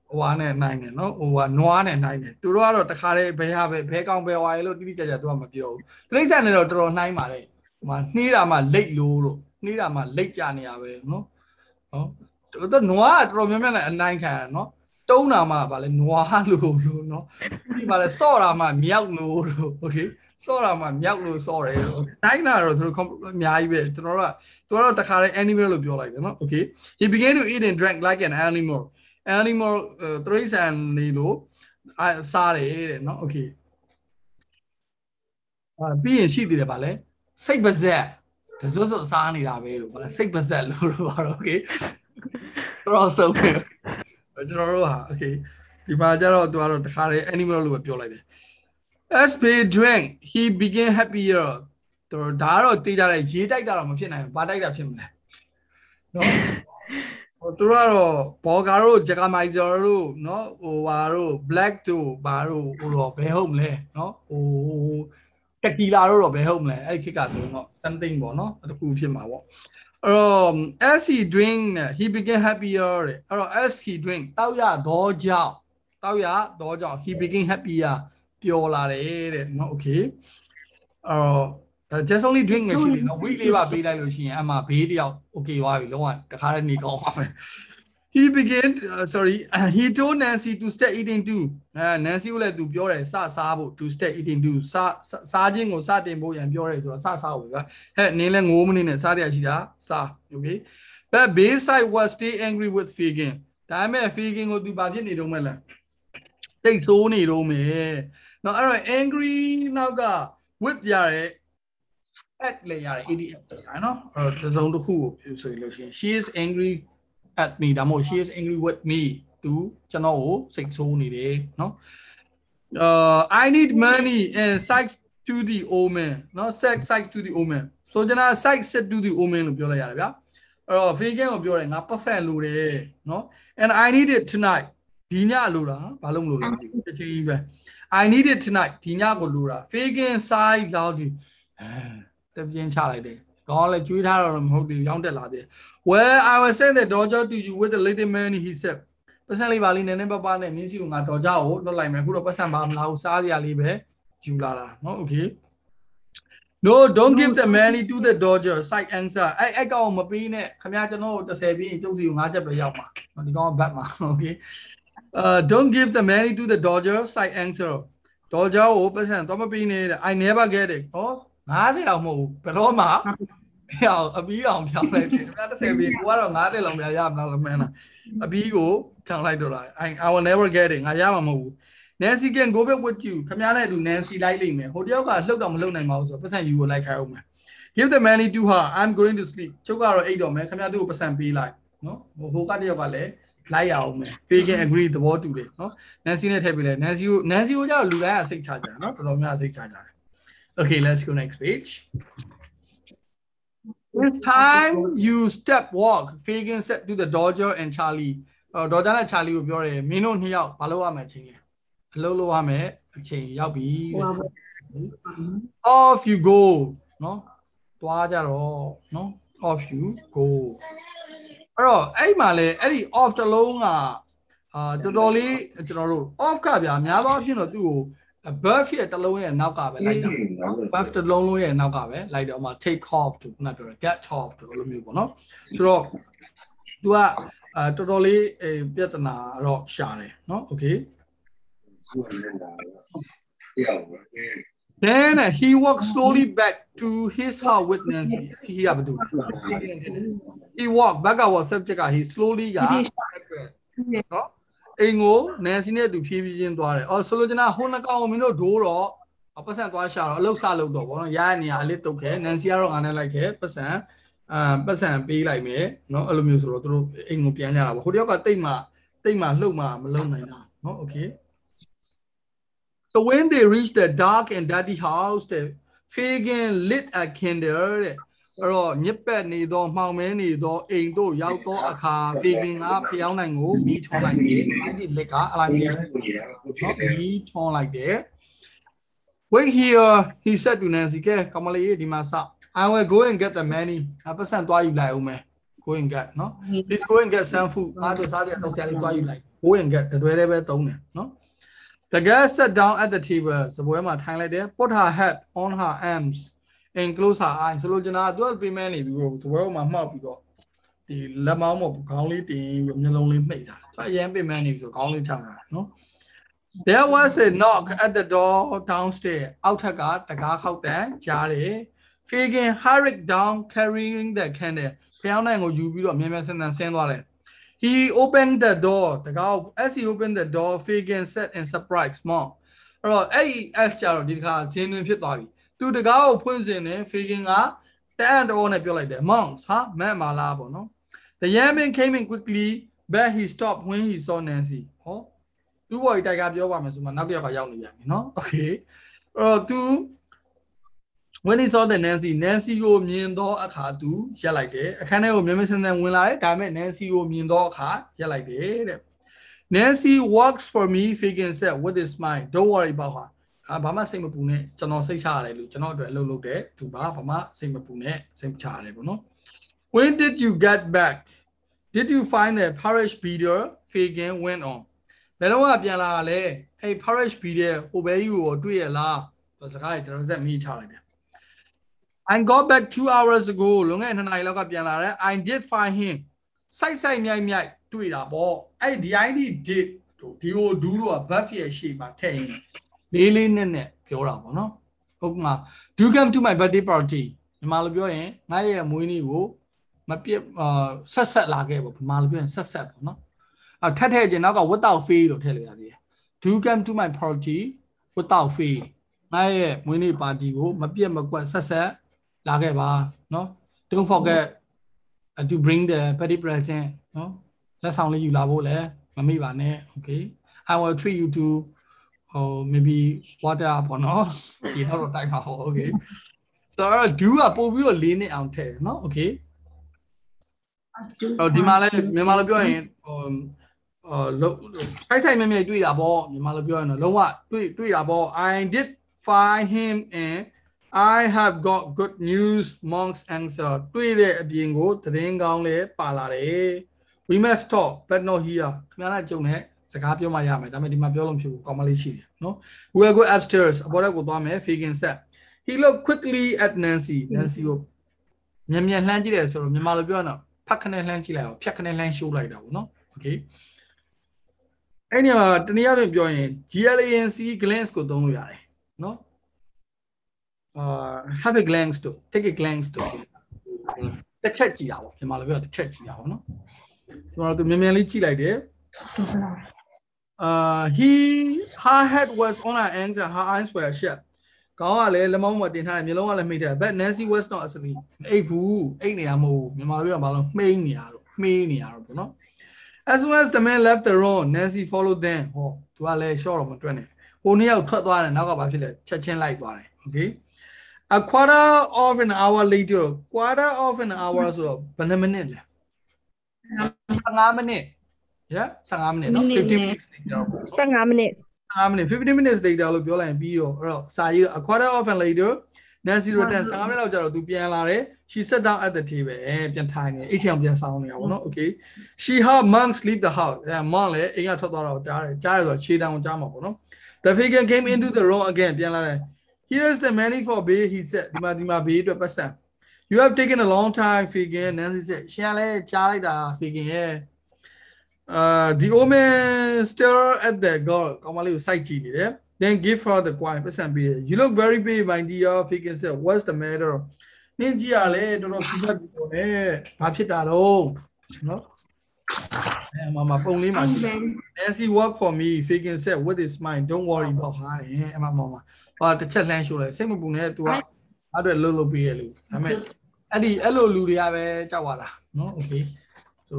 ဟိုဟာနဲ့နိုင်တယ်เนาะဟိုဟာနွားနဲ့နိုင်တယ်သူတို့ကတော့တခါလေဘဲဟာပဲဘဲကောင်ဘဲဝါရေလို့တိတိကျကျသူကမပြောဘူးတိရစ္ဆာန်တွေတော့တော်တော်နှိုင်းပါလေဟိုမှာနှီးတာမှလိတ်လို့လို့နှီးတာမှလိတ်ကြနေရပဲเนาะဟောသူနွားကတော်တော်များများနဲ့အနိုင်ခံရเนาะတုံးတာမှဗာလဲနွားလို့လို့เนาะဒီဗာလဲစော့တာမှမြောက်လို့လို့โอเค စော့တာမှမြောက်လို့စော့တယ်လို့တိုင်းတာတော့သူတို့အများကြီးပဲကျွန်တော်တို့ကသူကတော့တခါတည်း animal လို့ပြောလိုက်တယ်နော် okay he began to eat and drank like an animal animal သရိစံနေလို့စားတယ်တဲ့နော် okay အာပြီးရင်ရှိသေးတယ်ဗာလဲစိတ်ပါဇက်တစွတ်စွတ်စားနေတာပဲလို့ဗာစိတ်ပါဇက်လို့တော့ဗာတော့ okay တော့ဆုံးပဲကျွန်တော်တို့ဟာ okay ဒီမှာကျတော့သူကတော့တခါတည်း animal လို့ပဲပြောလိုက်တယ် as they drank he became happier တော့ဒါကတော့တေးကြတယ်ရေးတိုက်တာတော့မဖြစ်နိုင်ဘူးဘာတိုက်တာဖြစ်မလဲနော်ဟိုသူတို့ကတော့ဘောဂါတို့ဂျကာမိုင်ဇာတို့နော်ဟိုဘာတို့ black တို့ဘာတို့ဟိုတော့ဘယ်ဟုတ်မလဲနော်ဟိုတက်ကီလာတို့တော့ဘယ်ဟုတ်မလဲအဲ့ဒီခေတ်ကဆိုတော့ something ပေါ့နော်တခုဖြစ်မှာပေါ့အဲ့တော့ as he drink he became happier တဲ့အဲ့တော့ as he drink တောက်ရတော့ကြောင့်တောက်ရတော့ကြောင့် he became happier ပျော်လာတယ်တဲ့နော် okay အော် just only drink မရှိလေနော် week လေးပါပေးလိုက်လို့ရှိရင်အမှဘေးတယောက် okay သွားပြီလုံးဝတခါတည်းနေကောင်းပါမယ် he began uh, sorry uh, he told Nancy to start eating too အဲ Nancy ကိုလည်းသူပြောတယ်စစားဖို့ to start eating too စစားခြင်းကိုစတင်ဖို့ရန်ပြောတယ်ဆိုတော့စစားဖို့ကဟဲ့နင်းလဲ9မိနစ်နဲ့စားရရှိတာစား okay but Bayside was stay angry with Fagan ဒါပေမဲ့ Fagan ကိုသူဘာဖြစ်နေတော့မလဲတိတ်ဆိုးနေတော့မယ် နော်အဲ့တော့ angry နောက်က with ပြရဲ at လေရတယ် ADF အဲ့နော်အဲ့တော့တစ်စုံတစ်ခုကိုဆိုလို့ရှိရင် she is angry at me ဒါမှမဟုတ် she is angry with me သူကျွန်တော်ကိုစိတ်ဆိုးနေတယ်နော် uh i need money and sight to the omen နော် sex sight to the omen ဆိုကျွန်တော် sight set to the omen လို့ပြောလိုက်ရတယ်ဗျာအဲ့တော့ vegan ကိုပြောတယ်ငါပတ်ဆက်လိုတယ်နော် and i need it tonight ဒီညလိုတာဘာလို့မလို့လဲတစ်ချိန်ကြီးပဲ i need it tonight ဒီညကိုလိုတာ vegan side လောက်ဒီတပြင်းချလိုက်တယ်ကောင်းလဲကျွေးထားတော့မဟုတ်ဘူးရောင်းတက်လာတယ် well i was send the dojo to you with the little man he said ပတ်စံလေးပါလေးနည်းနည်းပါးပါးနဲ့မြင်းစီကိုငါတော်ကြကိုလွတ်လိုက်မယ်အခုတော့ပတ်စံပါမလားဘူးစားစရာလေးပဲယူလာတာเนาะ okay no don't give the money to the dodger side answer အဲ့အဲ့ကောင်မပေးနဲ့ခင်ဗျာကျွန်တော်30ပြီးရင်ကျုပ်စီကို5ချက်ပဲရောက်မှာဒီကောင်ကဘတ်မှာ okay uh don't give the money to the dodger side answer dodger ကိုပတ်စံတော့မပေးနဲ့ i never get it ဟော90လောက်မဟုတ်ဘူးဘယ်တော့မှဟောအပြီးအောင်ဖြောင်းလိုက်တယ်ခင်ဗျာ30ပြီးကိုကတော့90လောက်များရမလားမင်းလားအပြီးကိုဖြောင်းလိုက်တော့လား i i will never get it ငါရမှာမဟုတ်ဘူး Nancy can go back with you ခင်ဗျားနဲ့အတူ Nancy လိုက်လိမ့်မယ်ဟိုတယောက်ကလှုပ်တော့မလှုပ်နိုင်ပါဘူးဆိုတော့ပတ်စံယူကိုလိုက်ခိုင်းအောင်မယ် Give the money to her I'm going to sleep ချုပ်ကတော့အိတ်တော့မယ်ခင်ဗျားသူ့ကိုပတ်စံပေးလိုက်နော်ဟိုကတယောက်ကလည်း လိုက်ရအောင်မယ် Fagan agree သဘောတူတယ်နော် Nancy နဲ့ထည့်ပေးလိုက် Nancy ကို Nancy ကိုကြောက်လူတိုင်းကစိတ်ချကြတယ်နော်တော်တော်များစိတ်ချကြတယ် Okay let's go next page This time you step walk Fagan said to the Dodger and Charlie အော် Dodger နဲ့ Charlie ကိုပြောတယ်မင်းတို့နှစ်ယောက်ဘာလုပ်ရမလဲချင်းလဲအလုပ်လုပ်ရမယ်အချိန်ရောက်ပြီတဲ့ off you go နော်တွားကြတော့နော် off you go အဲ့တော့အဲ့မှာလေအဲ့ဒီ off တလုံးကအာတော်တော်လေးကျွန်တော်တို့ off ကဗျာများသောအားဖြင့်တော့သူ့ကို buff ရဲ့တလုံးရဲ့နောက်ကပဲလိုက်တာ buff တလုံးလုံးရဲ့နောက်ကပဲလိုက်တော့မှ take off to ခုနပြောတယ် get off တို့လိုမျိုးပေါ့နော်ဆိုတော့ तू ကအာတော်တော်လေးပြဿနာတော့ရှာတယ်နော် okay Then uh, he walked slowly back to his house with Nancy. He have to. He walked back our subject က he slowly ကနော်အိမ်ကို Nancy နဲ့သူဖြည်းဖြည်းချင်းသွားတယ်။အော်ဆိုလိုချင်တာဟိုနှကောင်မင်းတို့ဒိုးတော့ပတ်စံသွားရှာတော့အလုတ်ဆလုပ်တော့ဗောနော်။ရရနေရအလေးတုတ်ခဲ Nancy ကတော့ငါနဲ့လိုက်ခဲပတ်စံအာပတ်စံပေးလိုက်မယ်နော်အဲ့လိုမျိုးဆိုတော့သူတို့အိမ်ကိုပြန်ကြတာဗော။ဟိုတယောက်ကတိတ်မှတိတ်မှလှုပ်မှမလုံနိုင်တာနော်။ Okay So when they reached the dark and dirty house, the Fagan lit a candle တဲ့အဲ့တော့ညစ်ပတ်နေသောမှောင်မဲနေသောအိမ်တို့ရောက်သောအခါ Fagan ကဖျောင်းနိုင်ကိုမိထွန်းလိုက်တယ်။အဲ့ဒီလက်ကအဲ့လိုက်တယ်။မိထွန်းလိုက်တယ်။ Wait here he said to Nancy ကကမလေးဒီမှာစ I will go and get the money အပတ်စံသွားယူလိုက်အောင်မယ် go and get နော် please go and get some food အားတို့စားရတော့ချာလေးသွားယူလိုက် go and get တတွဲလေးပဲသုံးတယ်နော် The girl sat down at the table စပွဲမှာထိုင်လိုက်တယ် put her head on her arms and close her eyes ဆိုလို့ကျွန်တော်သူကပြင်မဲနေပြီးတော့စပွဲမှာမှောက်ပြီးတော့ဒီလက်မောင်းပေါ်ခေါင်းလေးတင်ပြီးမျက်လုံးလေးမှိတ်တာသူအရင်ပြင်မဲနေပြီးဆိုခေါင်းလေးချတာနော် There was a knock at the door downstairs အောက်ထက်ကတကားခောက်တန်ကြားတယ် Fagan hurried down carrying the candle ဖျောင်းနိုင်ကိုယူပြီးတော့မြန်မြန်ဆန်ဆန်ဆင်းသွားတယ် he opened the door တကောက် as he opened the door Fagan said in surprise mom အဲ့တော့အဲ့ဒီ s ကြတော့ဒီတစ်ခါဇင်းတွင်ဖြစ်သွားပြီသူတကားကိုဖွင့်စင်တယ် Fagan ကတန်တော်နဲ့ပြောလိုက်တယ် mom ဟာမက်မာလာပေါ့နော် the young man came in quickly but he stopped when he saw Nancy ဟောသူ့ဘော်ကြီးတိုက်ကပြောပါမယ်ဆိုမှနောက်တစ်ယောက်ကရောက်နေပြန်ပြီနော် okay အဲ့တော့သူ when he saw the Nancy Nancy ကိုမြင်တော့အခါသူရက်လိုက်တယ်အခန်းထဲကိုမြင်မစင်စင်ဝင်လာတယ်ဒါပေမဲ့ Nancy ကိုမြင်တော့အခါရက်လိုက်တယ်တဲ့ Nancy works for me Fagan said with his smile don't worry about her အာဘာမှစိတ်မပူနဲ့ကျွန်တော်စိတ်ချရတယ်လို့ကျွန်တော်အတွက်အလုပ်လုပ်တယ်သူပါဘာမှစိတ်မပူနဲ့စိတ်ချရတယ်ပေါ့နော် When did you get back Did you find the parish video Fagan went on ဘယ်တော့မှပြန်လာလဲအဲ့ parish video ဟိုဘဲကြီးကိုတွေ့ရလားစကားတွေတော်ဆက်မိချလိုက်တယ် I got back 2 hours ago လွန်ခဲ့တဲ့2နာရီလောက်ကပြန်လာတယ် I did find him စိုက်စိုက်မြိုက်မြိုက်တွေ့တာပေါ့အဲ့ဒီ ID did တို့ဒီကိုဒူးလို့က buff ရဲ့ရှေ့မှာထည့်ရင်လေးလေးနဲ့နဲ့ပြောတာပေါ့နော်ဟုတ်မှာ do come to my birthday party မြန်မာလိုပြောရင်ငါရဲ့မွေးနေ့ကိုမပြတ်အာဆက်ဆက်လာခဲ့ပေါ့မြန်မာလိုပြောရင်ဆက်ဆက်ပေါ့နော်အထက်ထည့်ခြင်းနောက်က without fee လို့ထည့်လိုက်ရသေးတယ် do come to my party without fee ငါရဲ့မွေးနေ့ပါတီကိုမပြတ်မကွက်ဆက်ဆက် လာခဲ့ပါเนาะ don't forget uh, to bring the birthday present เนาะလက်ဆောင်လေးယူလာဖို့လည်းမမေ့ပါနဲ့ okay i will treat you to oh maybe water ပေါ့เนาะဒီတော့တိုက်ပါဟော okay so do ကပို့ပြီးတော့လေးနှစ်အောင်ထည့်เนาะ okay တော့ဒီမှာလည်းမြန်မာလိုပြောရင်ဟိုအော်ဆိုင်ဆိုင်မြဲမြဲတွေ့တာပေါ့မြန်မာလိုပြောရင်တော့လုံးဝတွေ့တွေ့တာပေါ့ I did find him and I have got good news monks answer တွေ့တဲ့အပြင်ကိုသတင်းကောင်းလည်းပါလာတယ် we must talk but not here ခင်ဗျားလည်းကြုံနဲ့စကားပြောမှရမယ်ဒါပေမဲ့ဒီမှာပြောလို့မဖြစ်ဘူးကောင်းမလေးရှိတယ်နော် we will go upstairs အပေါ်တက်ကိုသွားမယ် Fagan said he looked quickly at Nancy Nancy ကိုမြန်မြန်လှမ်းကြည့်တယ်ဆိုတော့မြန်မာလိုပြောရင်တော့ဖတ်ခနဲ့လှမ်းကြည့်လိုက်အောင်ဖြတ်ခနဲ့လှမ်းရှိုးလိုက်တာပေါ့နော် okay အဲ့ဒီမှာတနည်းအားဖြင့်ပြောရင် GLANC glance ကိုသုံးလို့ရတယ်နော် uh have a glance to take a glance to တစ်ချက်ကြည့်တာပေါ့မြန်မာလိုပြောတစ်ချက်ကြည့်တာပေါ့နော်ကျွန်တော်တို့မြန်မြန်လေးကြည့်လိုက်တယ် uh he her head was on her hands and her eyes were shut ကောင်းကလည်းလက်မောင်းမတင်ထားတယ်မျိုးလုံးကလည်းမိတ်တယ် but Nancy was not asleep အိတ်ဘူးအိတ်နေရမဟုတ်မြန်မာလိုပြောဘာလို့မှိန်းနေရတော့မှေးနေရတော့ပေါ့နော် as soon as the man left the room Nancy followed them ဟောသူကလည်း short တော့မတွက်နဲ့ဟိုနှစ်ယောက်ထွက်သွားတယ်နောက်ကဘာဖြစ်လဲချက်ချင်းလိုက်သွားတယ် okay a quarter of an hour later quarter of an hour ဆိုတော့ဘယ်နှမိနစ်လဲ15မိနစ် yeah 15မိနစ်နော်15 minutes later 15မိနစ်15 minutes 15 minutes later လို့ပြောလိုက်ရင်ပြီးရောအဲ့တော့စာရေး a quarter of an later Nancy return 15မိနစ်လောက်ကြာတော့သူပြန်လာတယ် she sat down at the table အဲပြန်ထိုင်နေအိတ်ချောင်ပြန်ဆောင်နေတာပေါ့နော် okay she heard monk leave the house အဲ monk လည်းအိမ်ကထွက်သွားတော့ကြားတယ်ကြားရဆိုတော့ခြေတံကိုကြားမှာပေါ့နော် the figure came into the room again ပြန်လာတယ် here is the money for bay he said ဒီမှာဒီမှာဘေးအတွက်ပတ်စံ you have taken a long time figure Nancy said ရှင်လည်းကြားလိုက်တာ figure ရဲ့ uh the old man stare at the girl ကောင်မလေးကိုစိုက်ကြည့်နေတယ် then give her the coin ပတ်စံပေးတယ် you look very big my dear figure said what's the matter နင်းကြည့်ရလဲတော်တော်ပြတ်ပြီးတော့လေဘာဖြစ်တာတော့နော်အဲမမပုံလေးမှာကြည့် Nancy work for me figure said with his mind don't worry about her အဲမမမ ဟာတစ်ချက်လှမ်းရှိုးလိုက်စိတ်မပူနဲ့ तू ကအဲ့အတွက်လှုပ်လှုပ်ပေးရလို့ဒါပေမဲ့အဲ့ဒီအဲ့လိုလူတွေကပဲကြောက်ပါလားနော် okay so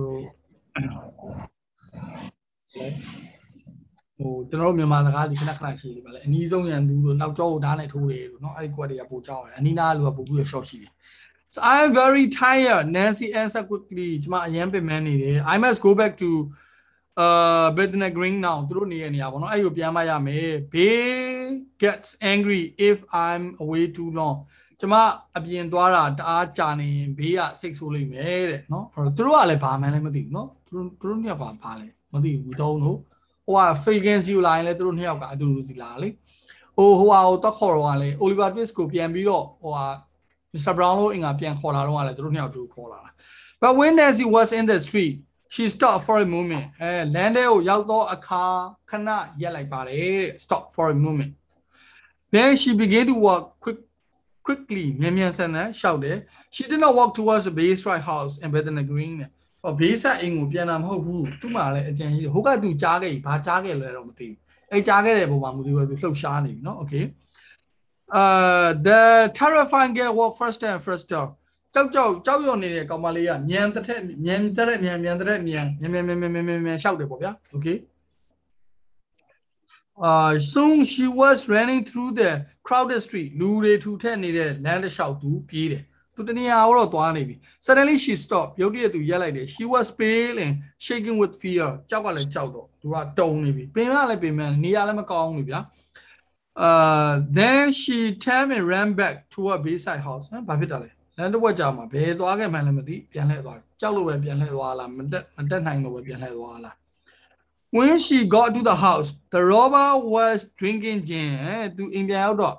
ဟိုကျွန်တော်တို့မြန်မာစကားဒီခဏခဏရှိနေပါလေအနီးဆုံးရန်သူတို့နောက်ကျောဓာတ်နဲ့ထိုးတယ်လို့နော်အဲ့ဒီကွက်တွေကပိုကြောက်တယ်အနီးနားလူကပိုပြီးတော့ short ရှိတယ် so i am very tired nancy answer quickly ကျွန်မအရန်ပင်မနေတယ် i must go back to အာဘက်ဒနာဂရင်းနောင်သူတို့နေတဲ့နေရာပေါ့နော်အဲ့ကိုပြန်မရမယ် Bay gets angry if I'm away too long ကျမအပြင်သွားတာတအားကြာနေရင်ဘေးကစိတ်ဆိုးလိမ့်မယ်တဲ့နော်အဲ့တော့သူတို့ကလည်းဘာမှန်းလည်းမသိဘူးနော်သူတို့သူတို့နှစ်ယောက်ကဘာလဲမသိဘူးတော့လို့ဟိုက vacancy ကိုလာရင်လည်းသူတို့နှစ်ယောက်ကအတူတူစီလာလေဟိုဟိုဟာကိုတော့ခေါ်တော့ကလည်း Oliver Twist ကိုပြန်ပြီးတော့ဟိုဟာ Mr Brown လို့အင်္ဂါပြန်ခေါ်လာတော့ကလည်းသူတို့နှစ်ယောက်တူခေါ်လာတာ But when Nancy was in the street she stopped for a moment အဲလမ်းထဲကိုရောက်တော့အခါခဏရက်လိုက်ပါတယ်တဲ့ stop for a moment then she began to walk quick quickly မြန်မြန်ဆန်ဆန်ရှောက်တယ် she did not walk towards the Bay Strike house in Bethnal Green ဟောဘေးဆက်အိမ်ကိုပြန်တာမဟုတ်ဘူးသူ့မှာလည်းအကြံရှိတယ်ဟိုကသူကြားခဲ့ပြီဘာကြားခဲ့လဲတော့မသိဘူးအဲကြားခဲ့တဲ့ပုံမှာမူသူကသူလှုပ်ရှားနေပြီเนาะ okay uh the terrifying girl walk first and first down ကြောက်ကြောက်ကြောက်ရွံ့နေတဲ့ကောင်မလေးကမြန်တဲ့မြန်တဲ့မြန်မြန်တဲ့မြန်မြန်မြန်မြန်မြန်မြန်မြန်ရှောက်တယ်ပေါ့ဗျာ okay uh soon she was running through the crowded street လူတွေထူထက်နေတဲ့လမ်းတစ်လျှောက်သူပြေးတယ်သူတနေရာတော့သွားနေပြီ suddenly she stopped ရုတ်တရက်သူရက်လိုက်တယ် she was pale and shaking with fear ကြောက်ကလည်းကြောက်တော့သူကတုံနေပြီပင်မလည်းပင်မနေရာလည်းမကောင်းဘူးဗျာ uh then she turned and ran back to her bayside house ဟမ်ဘာဖြစ်တာလဲ လမ်းတစ်ဝက်ကြာမှာဘယ်သွားခဲ့မှန်းလည်းမသိပြန်လှည့်သွားကြောက်လို့ပဲပြန်လှည့်သွားလားမတက်မတက်နိုင်လို့ပဲပြန်လှည့်သွားလား when she got to the house the robber was drinking gin အဲသူအိမ်ပြန်ရောက်တော့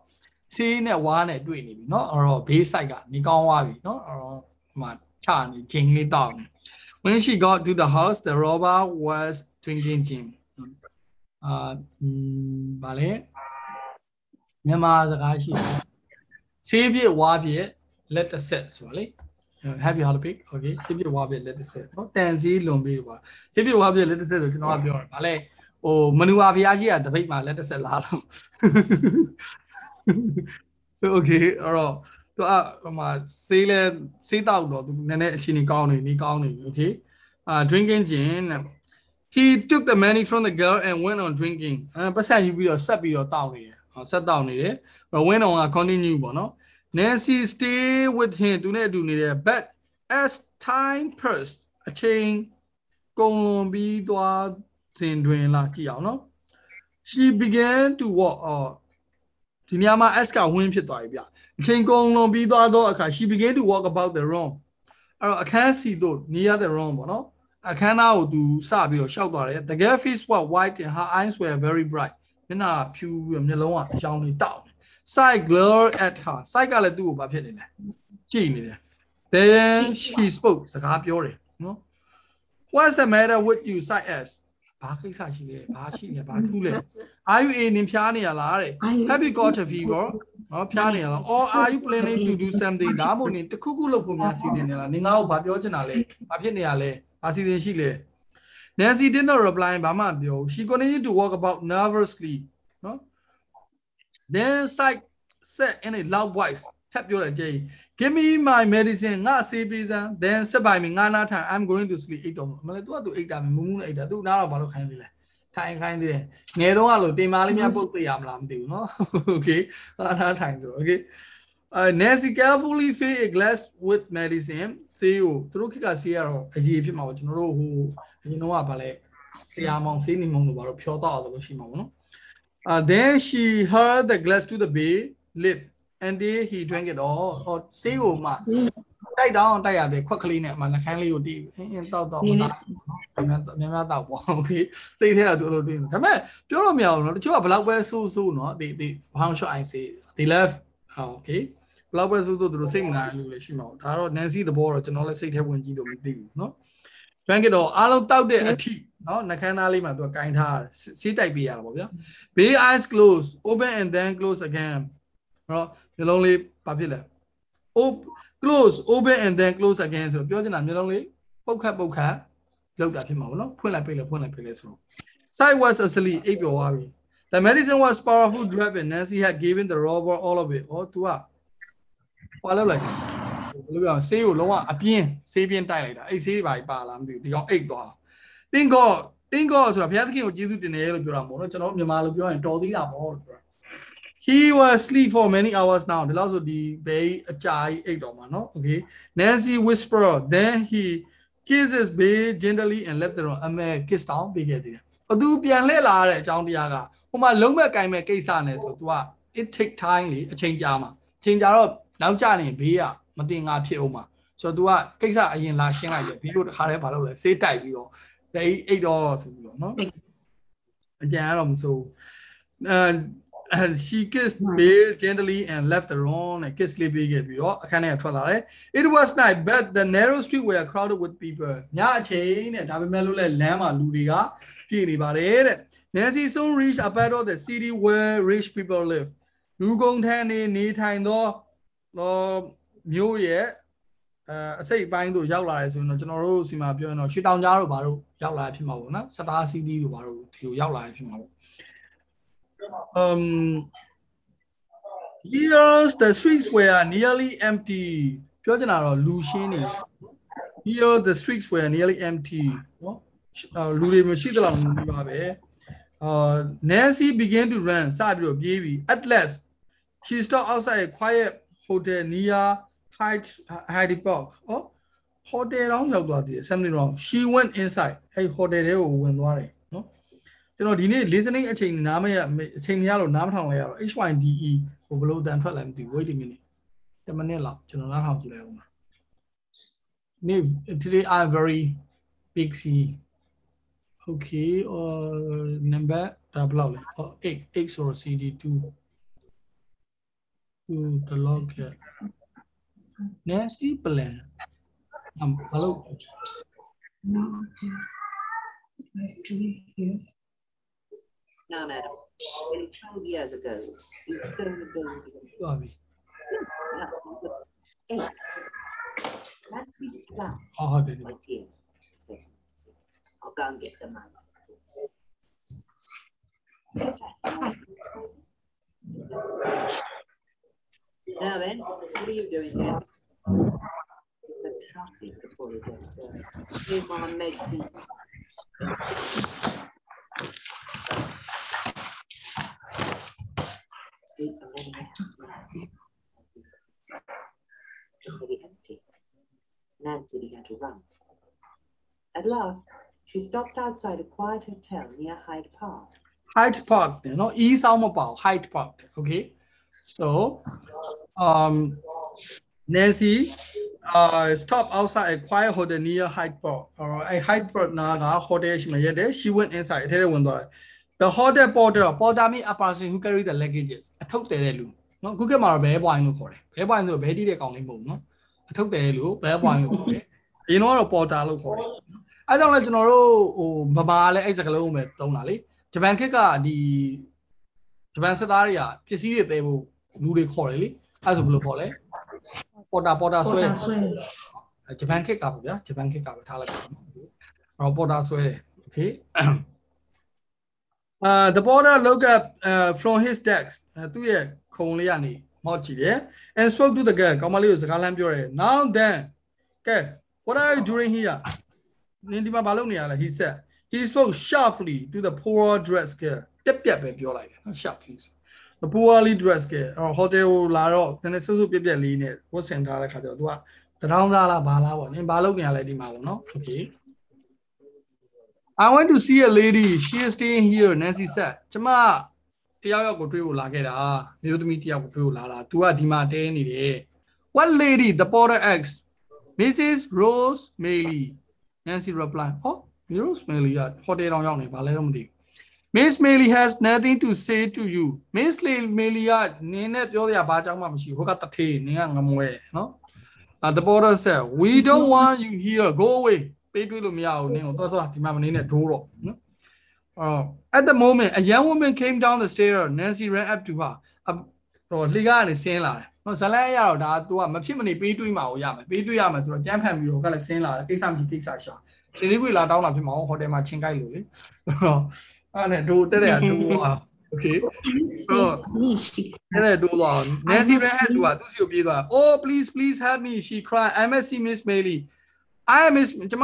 ဆေးနဲ့ဝါးနဲ့တွေ့နေပြီเนาะအဲ့တော့ဘေးဆိုင်ကနေကောင်းသွားပြီเนาะအဲ့တော့ဟိုမှာချနေဂျင်းလေးတောက်နေ when she got to the house the robber was drinking gin အာဗာလေမြန်မာစကားရှိတယ်ဆေးပြည့်ဝါပြည့် လက်တစ်ဆက်ဆိုတာလေ happy holiday okay စိပြဝါပြလက်တစ်ဆက်နော်တန်စီလွန်ပြီးပါစိပြဝါပြလက်တစ်ဆက်ဆိုကျွန်တော်ကပြောတယ်ဗာလဲဟိုမနူဝါဖျားကြီးကတပိတ်မှာလက်တစ်ဆက်လာလို့ okay အဲ့တော့သူအဟိုမှာဆေးလဲဆေးတောက်တော့သူနည်းနည်းအခြေအနေကောင်းနေနေကောင်းနေ okay အာ drinking gin he took the money from the girl and went on drinking အဲပတ်ဆက်ယူပြီးတော့ဆက်ပြီးတော့တောက်နေတယ်ဆက်တောက်နေတယ် went on က continue ပေါ့နော် Nancy stay with him သူနဲ့အတူနေတယ် but as time passed အချိန်ကုန်လွန်ပြီးသွားစဉ်တွင်လာကြည့်အောင်နော် she began to walk အော်ဒီနေရာမှာ s က win ဖြစ်သွားပြီဗျအချိန်ကုန်လွန်ပြီးသွားတော့အခါ she began to walk about the room အဲ့တော့အခန်းစီတို့ near the room ပေါ့နော်အခန်းသားကိုသူစပြီးတော့ရှောက်သွားတယ် the girl face was white and her eyes were very bright မျက်နှာဖြူပြီးမျက်လုံးကအရောင်တွေတောက် sight glare at her sight ကလည်းသူ့ကိုဘာဖြစ်နေလဲကြည့်နေတယ် then she spoke စကားပြောတယ်နော် what's the matter with you sight as ဘာကိစ္စရှိလဲဘာရှိလဲဘာထူးလဲ are you a နင်ဖျားနေရလားတဲ့ have you got a fever နော်ဖျားနေရလား or are you planning to do something ဒါမှမဟုတ်နင်တခုခုလုပ်ဖို့များစီစဉ်နေလားနင်ငါ့ကိုဘာပြောချင်တာလဲဘာဖြစ်နေရလဲဘာစီစဉ်ရှိလဲ Nancy did not reply ဘာမှမပြော she continued to walk about nervously နော် then sight said in a loud voice ထပ်ပြောတယ်ကြည် give me my medicine ငါဆေးပေးစမ်း then sit by me ငါနားထိုင် i'm going to sleep အိတ်တော့မလဲ तू က तू အိတ်တာမမူးမူးနဲ့အိတ်တာ तू နားတော့ဘာလို့ခိုင်းသေးလဲထိုင်ခိုင်းသေးတယ်ငယ်တော့ကလို့တင်မာလေးများပုတ်သေးရမလားမသိဘူးเนาะ okay နားနားထိုင်ဆို okay uh Nancy carefully fill a glass with medicine ဆေးကိုသူတို့ခက်ကဆေးရတော့အရေးဖြစ်မှာပေါ့ကျွန်တော်တို့ဟိုအရင်တော့ကဗာလဲဆရာမောင်ဆေးနေမောင်တို့ဘာလို့ဖြောတော့အောင်လို့ရှိမှာပေါ့နော် Uh, then she heard the glass to the bay lip and there he drank it all. ဟောဆေးကိုမှတိုက်တောင်းတိုက်ရတယ်ခွက်ကလေးနဲ့မှနှခမ်းလေးကိုတီးအင်းအင်းတောက်တော့မလား။များများတောက်ပေါ့ okay စိတ်ထဲကသူလိုတွေးဒါပေမဲ့ပြောလို့မရဘူးနော်တချို့ကဘလောက်ပဲဆိုးဆိုးနော်ဒီဒီ found shot i say they left okay ဘလောက်ပဲဆိုးဆိုးသူတို့စိတ်မနာလို့လည်းရှိမှာပေါ့ဒါတော့ Nancy သဘောတော့ကျွန်တော်လည်းစိတ်ထဲဝင်ကြည့်လို့မသိဘူးနော် drank it all အားလုံးတောက်တဲ့အထိ နော်နှခမ်းသားလေးမှာသူကကင်ထားဆေးတိုက်ပေးရတာပေါ့ဗျာ Bay eyes close open and then close again ဟောမျိုးလုံးလေးဘာဖြစ်လဲ op close open and then close again ဆိုတော့ပြောချင်တာမျိုးလုံးလေးပုတ်ခတ်ပုတ်ခတ်လောက်တာဖြစ်မှာပေါ့နော်ဖွင့်လိုက်ပိတ်လိုက်ဖွင့်လိုက်ပိတ်လိုက်ဆိုတော့ side was asleep အိပ်ပျော်သွားပြီ The medicine was powerful drug and Nancy had given the robber all of it. အော် तू อ่ะဟောလောက်လိုက်ဘယ်လိုပြောဆေးကိုလုံးဝအပြင်းဆေးပြင်းတိုက်လိုက်တာအဲ့ဆေးတွေပါပါလားမသိဘူးဒီကောင်အိတ်သွား တင်းကောတင်းကောဆိုတာဘုရားသခင်ကိုကျေးဇူးတင်တယ်လို့ပြောတာမဟုတ်နော်ကျွန်တော်မြန်မာလိုပြောရင်တော်သေးတာပေါ့လို့ပြော he was sleep for many hours now ဒီလောက်ဆိုဒီဘေးအကြာကြီးအိတ်တော်မှာနော် okay Nancy whisper then he kisses Bay gently and left the room အမေ kiss down ပေးခဲ့သေးတယ်ဘသူပြန်လှည့်လာတဲ့အကြောင်းတရားကဟိုမှာလုံးမဲ့ကင်မဲ့ကိစ္စနဲ့ဆို तू က it take time လေအချိန်ကြာမှာအချိန်ကြာတော့နောက်ကျနေဘေးကမတင်ငါဖြစ်အောင်မှာဆိုတော့ तू ကကိစ္စအရင်လာရှင်းလိုက်တယ်ဘေးတို့တခါတည်းဘာလုပ်လဲစေးတိုက်ပြီးတော့ ဒေးအိတ်တော့ဆိုပြီးတော့နော်အကြံကတော့မစိုးအဲ and she kissed Bill gently and left the room and kiss လေးပေးခဲ့ပြီးတော့အခန်းထဲထွက်လာတယ် it was night but the narrow street were crowded with people ညအချိန်နဲ့ဒါပေမဲ့လို့လဲလမ်းမှာလူတွေကပြည့်နေပါတယ်တဲ့ Nancy soon reached a part of the city where rich people live လူကုန်ထမ်းနေနေထိုင်သောမြို့ရဲ့ အဲအစိတ်အပိုင်းတို့ရောက်လာတယ်ဆိုရင်တော့ကျွန်တော်တို့စီမှာပြောရင်တော့ရွှေတောင်ကြားတို့ဘာတို့ရောက်လာဖြစ်မှာပေါ့နော်စတားစီးတီးတို့ဘာတို့ဒီကိုရောက်လာဖြစ်မှာပေါ့ um Years the streets were nearly empty ပြောချင်တာတော့လူရှင်းနေတယ် Here the streets were nearly empty နော်အော်လူတွေမရှိသလောက်နေပါပဲအာ Nancy began to run စပြီးတော့ပြေးပြီ at last she stopped outside a quiet hotel near Hyde Hyde Park ဟော hotel တောင်ရောက်သွားသေးတယ် something wrong she went inside အဲ့ hotel ထဲကိုဝင်သွားတယ်နော်ကျွန်တော်ဒီနေ့ listening အချိန်နားမရအချိန်မရလို့နားမထောင်လိုက်ရတော့ HYDE ဟိုဘလို့တန်ထွက်လာမသိဘူး wait a minute 10မိနစ်လောက်ကျွန်တော်နားထောင်ကြည့်လိုက်အောင်ပါ Maybe today I'm very busy. Okay, or number double out. Or eight, eight or CD two. To the log here. Nancy plan. Um, hello. No, madam. Nearly 12 years ago, he stole the gold. Sorry. Eight. Nancy's plan. Oh, Right here. I'll go and get the money. Now then, what are you doing here? The traffic police. Here's my medicine. Sleep for many minutes. Very empty. Nancy began to run. At last, she stopped outside a quiet hotel near Hyde Park. Hyde Park တယ်နော် E စောင်းမပေါ့ Hyde Park okay so um Nancy uh stop outside a quiet hotel near Hyde Park or a Hyde Park နာက hotel ရှိမှရက်တယ် she went inside အထဲထဲဝင်သွားတယ် the hotel porter porter mean a person who carry the luggages အထုပ်တယ်တဲ့လူနော်ခုခေတ်မှာတော့ဘဲပွိုင်းလို့ခေါ်တယ်ဘဲပွိုင်းဆိုတော့ဘဲတီးတဲ့ကောင်လေးမဟုတ်ဘူးနော်အထုပ်တယ်လို့ဘဲပွိုင်းလို့ခေါ်တယ်အရင်တော့ porter လို့ခေါ်တယ်အဲကြောင့်လည်းကျွန်တော်တို့ဟိုဗမာလည်းအဲ့စကားလုံးကိုပဲသုံးတာလေဂျပန်ခေတ်ကဒီဂျပန်စစ်သားတွေကပစ္စည်းတွေသေးဖို့လူတွေခေါ်တယ်လေအဲ့ဒါဆိုဘယ်လိုခေါ်လဲ ပေါ်တာပေါ်တာဆွဲဂျပန်ခေတ်ကပေါ့ဗျာဂျပန်ခေတ်ကပဲထားလိုက်ပါနော်အဲ့တော့ပေါ်တာဆွဲတယ် okay uh the border look up uh from his desk သူ့ရဲ့ခုံလေးကနေမောက်ကြည့်တယ် and spoke to the girl ကောင်မလေးကိုစကားလမ်းပြောတယ် now then ကဲ what are you doing here နင်ဒီမှာဘာလုပ်နေရလဲ he said he spoke sharply to the poor dressed girl တက်ပြက်ပဲပြောလိုက်တယ်နော် sharply the poorly dressed girl အော် hotel ကိုလာတော့နည်းနည်းဆုပ်ဆုပ်ပြက်ပြက်လေးနဲ့ဝတ်ဆင်ထားတဲ့ခါကျတော့ तू ကတရောင်းသားလားဘာလားပေါ့နင်ဘာလုပ်နေရလဲဒီမှာပေါ့နော် okay I want to see a lady she is staying here Nancy said ကျမတယောက်ယောက်ကိုတွေ့ဖို့လာခဲ့တာမျိုးသမီးတယောက်ကိုတွေ့ဖို့လာတာ तू ကဒီမှာတဲနေတယ် What lady the porter asked Mrs Rose Mailey Nancy replied ဟော Rose Mailey က hotel တောင်ရောက်နေဘာလဲတော့မသိဘူး Miss Mailey has nothing to say to you Miss Mailey ကနင်းနဲ့ပြောရဘာကြောင့်မှမရှိဘူးဟိုကတထေးနင်းကငမွဲနော် Uh, the porter said we don't want you here go away ပေးတွေးလို့မရဘူးနင်းကိုသွားသွားဒီမှာမနေနဲ့ဒိုးတော့နော် Uh, at the moment a young woman came down the stair Nancy ran up to her ဟိုလှေကနေဆင်းလာတယ်နော်ဇလန်းရတော့ဒါ तू ကမဖြစ်မနေပေးတွေးမှာကိုရမယ်ပေးတွေးရမယ်ဆိုတော့ကြမ်းဖန်ပြီးတော့ကလည်းဆင်းလာတယ်ကိစ္စမရှိကိစ္စရှာရှင်လေးခွေလာတောင်းတာဖြစ်မှာဟိုတယ်မှာချင်းကိုက်လို့လေဟုတ် အဲ့နဲ့ဒိုးတက်တဲ့ဒိုးอ่ะ okay ဆိုအဲ့နဲ့ဒိုးတော့ Nancy ran up to her သူစီကိုပြေးသွား oh please please help me she cried I must see Miss Mailey I miss ကျမ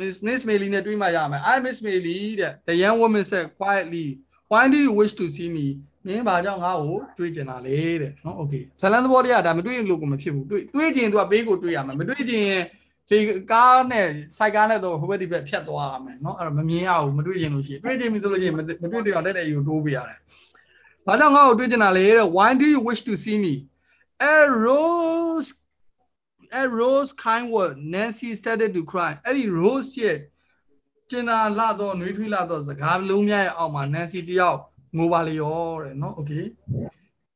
Miss Miss Mailey နဲ့တွေ့မှရမယ် I miss Mailey တဲ့ the young woman said quietly why do you wish to see me မင်းဘာကြောင့်ငါ့ကိုတွေးကျင်တာလဲတဲ့နော် okay ဇလန်သဘောတရားဒါမတွေးလို့ကိုမဖြစ်ဘူးတွေးတွေးကျင်သူကဘေးကိုတွေးရမယ်မတွေးကျင်ရင် ဒီကားနဲ့စိုက်ကားနဲ့တော့ဟိုဘက်ဒီဘက်ဖြတ်သွားရမယ်နော်အဲ့တော့မမြင်ရဘူးမတွေးကျင်လို့ရှိရင်တွေးကျင်ပြီဆိုလို့ရှိရင်မတွေးတွေ့အောင်တက်တဲ့ယူတိုးပေးရတယ်ဘာကြောင့်ငါ့ကိုတွေးကျင်တာလဲတဲ့ why do you wish to see me a rose a rose kind word Nancy started to cry အဲ့ဒီ rose ရဲ့ကျင်နာလာတော့နှွေးထွေးလာတော့စကားလုံးများရဲ့အောက်မှာ Nancy တယောက်ငိုပါလေရောတဲ့နော် okay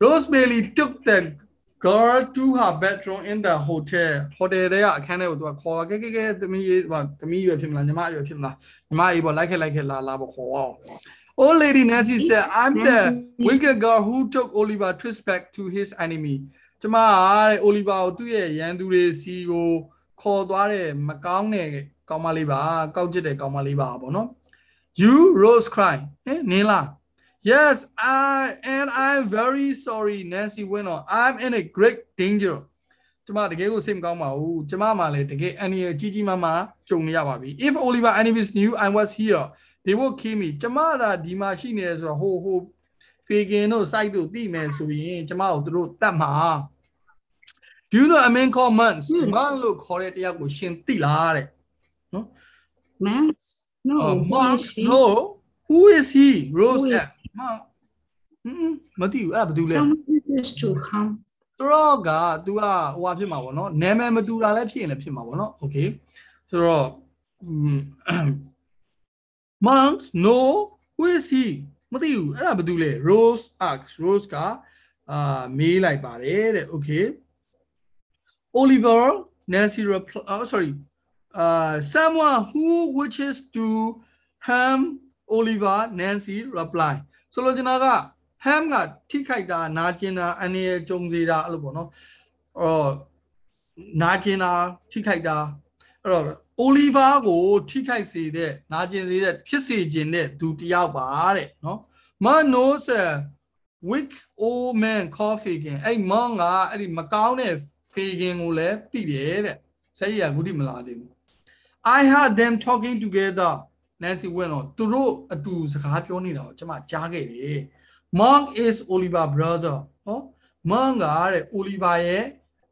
Rosemary took the girl to her bedroom in the hotel hotel တဲ့အခန်းထဲကိုသူကခေါ်ကဲကဲကဲသမီးရေးဟိုသမီးရွယ်ဖြစ်မလားညီမရွယ်ဖြစ်မလားညီမအေးပေါ့လိုက်ခဲ့လိုက်ခဲ့လာလာပေါ့ခေါ်အောင် Old lady Nancy said I'm the wicked girl who took Oliver twist back to his enemy ကျမကတဲ့ Oliver ကိုသူ့ရဲ့ရန်သူတွေစီကိုခေါ်သွားတဲ့မကောင်းတဲ့ကောင်မလေးပါကောက်ကျစ်တဲ့ကောင်မလေးပါပေါ့နော် you rose cry ဟင်နင်းလား yes i and i'm very sorry nancy went on i'm in a great danger ကျမတကယ်ကိုစိတ်မကောင်းပါဘူးကျမမှလည်းတကယ်အန်ရကြီးကြီးမားမားကြုံနေရပါပြီ if oliver enemies knew i was here they would kill me ကျမသာဒီမှာရှိနေတယ်ဆိုတော့ဟိုဟို faking တို့ site တို့သိမယ်ဆိုရင်ကျမကိုသူတို့တတ်မှာ do you know a man called months မန်လို့ခေါ်တဲ့တရားကိုရှင်သိလားတဲ့ man no Uh, who Mark, is he? no. Who is he? Rose Who is- at. Mark. ဟမ်မသိဘူးအဲ့ဒါဘာတူလဲ someone is to come သူတော့က तू ကဟိုဟာဖြစ်မှာပေါ့နော်နာမည်မတူတာလည်းဖြစ်ရင်လည်းဖြစ်မှာပေါ့နော် okay ဆိုတော့ monks no who is he မသိဘူးအဲ့ဒါဘာတူလဲ rose asks rose ကအာမေးလိုက်ပါတယ်တဲ့ okay oliver nancy reply oh sorry uh someone who wishes to ham oliver nancy reply ဆိုလိုချင်တာက ham ကထိခိုက်တာနာကျင်တာအနေရကြုံစေတာအဲ့လိုပေါ့နော်အော်နာကျင်တာထိခိုက်တာအဲ့တော့ oliver ကိုထိခိုက်စေတဲ့နာကျင်စေတဲ့ဖြစ်စေခြင်းတဲ့သူတယောက်ပါတဲ့နော် man knows a weak old man coffee ကအဲ့မန်ကအဲ့ဒီမကောင်းတဲ့ fagin ကိုလည်းသိတယ်တဲ့ဆက်ရအခုထိမလာသေးဘူး I heard them talking together Nancy went on သူတို့အတူစကားပြောနေတာကိုကျွန်မကြားခဲ့တယ် Monk is Oliver brother ဟော Monk ကတဲ့ Oliver ရဲ့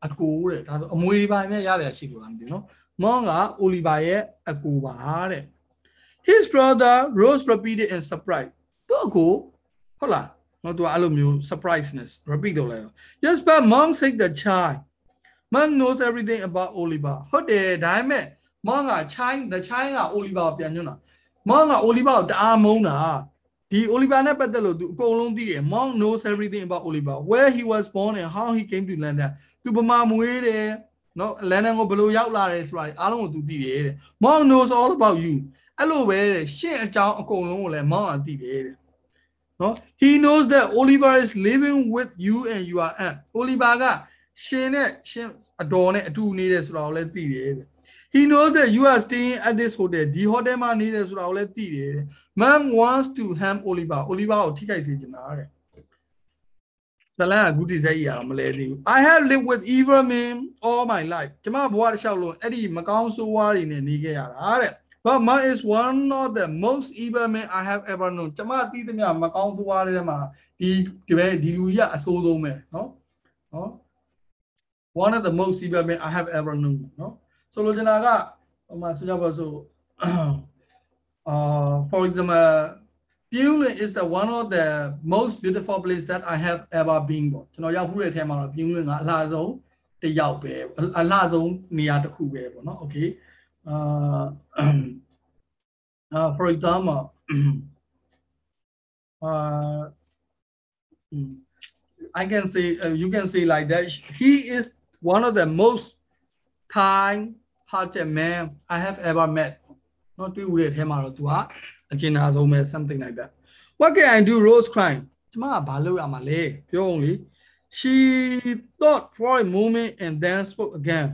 အကိုတဲ့ဒါဆိုအမွေပိုင်းနဲ့ရတယ်ရှိလို့လားမသိဘူးနော် Monk က Oliver ရဲ့အကိုပါတဲ့ His brother Rose repeated in surprise သူ့အကိုဟုတ်လားနော်သူကအဲ့လိုမျိုး surpriseness repeat လုပ်လိုက်တော့ Yes but Monk said the child Monk knows everything about Oliver ဟုတ်တယ်ဒါပေမဲ့ Monk က child the child က Oliver ကိုပြန်ညွှန်းတာ Monk က Oliver ကိုတအားမုန်းတာဒီ Oliver နဲ့ပတ်သက်လို့သူအကုန်လုံးသိတယ် Monk knows everything about Oliver where he was born and how he came to London သူပမာမွေးတယ်နော်လန်ဒန်ကိုဘယ်လိုရောက်လာတယ်ဆိုတာအားလုံးကိုသူသိတယ်တဲ့ Monk knows all about you အဲ့လိုပဲတဲ့ရှင့်အကြောင်းအကုန်လုံးကိုလည်း Monk ကသိတယ်တဲ့နော် he knows that Oliver is living with you and you are aunt Oliver ကရှင်နဲ့ရှင်အတော်နဲ့အတူနေတယ်ဆိုတာကိုလည်းသိတယ်တဲ့ He knows that you are staying at this hotel ဒီ hotel မှာနေတယ်ဆိုတာကိုလည်းသိတယ်တဲ့ Man wants to ham Oliver Oliver ကိုထိခိုက်စေချင်တာတဲ့ဇလန်ကအခုဒီစက်ကြီးရအောင်မလဲသေးဘူး I have lived with evil men all my life ကျမဘဝတစ်လျှောက်လုံးအဲ့ဒီမကောင်းဆိုးဝါးတွေနဲ့နေခဲ့ရတာတဲ့ But man is one of the most evil men I have ever known ကျမသိသမျှမကောင်းဆိုးဝါးတွေထဲမှာဒီဒီပဲဒီလူကြီးကအဆိုးဆုံးပဲเนาะเนาะ one of the most evil men I have ever known เนาะ ဆိုလိုချင်တာကဟ(coughs) ိုမှာဆိုကြပါစို့ uh for example Pyongyang is the one of the most beautiful place that I have ever been ပေါ့ကျွန်တော်ရောက်ဖူးတဲ့အထဲမှာတော့ Pyongyang ကအလှဆုံးတစ်ယောက်ပဲအလှဆုံးနေရာတစ်ခုပဲပေါ့နော် okay uh (coughs) uh for example (coughs) uh I can say uh, you can say like that he is one of the most kind hearted man I have ever met နော်တွေ့ဦးတဲ့အထဲမှာတော့ तू ကအကျဉ်းသားဆုံးပဲ something like that what can i do rose crying ကျမကဘာလုပ်ရမှာလဲပြောအောင်လေ she thought for a moment and then spoke again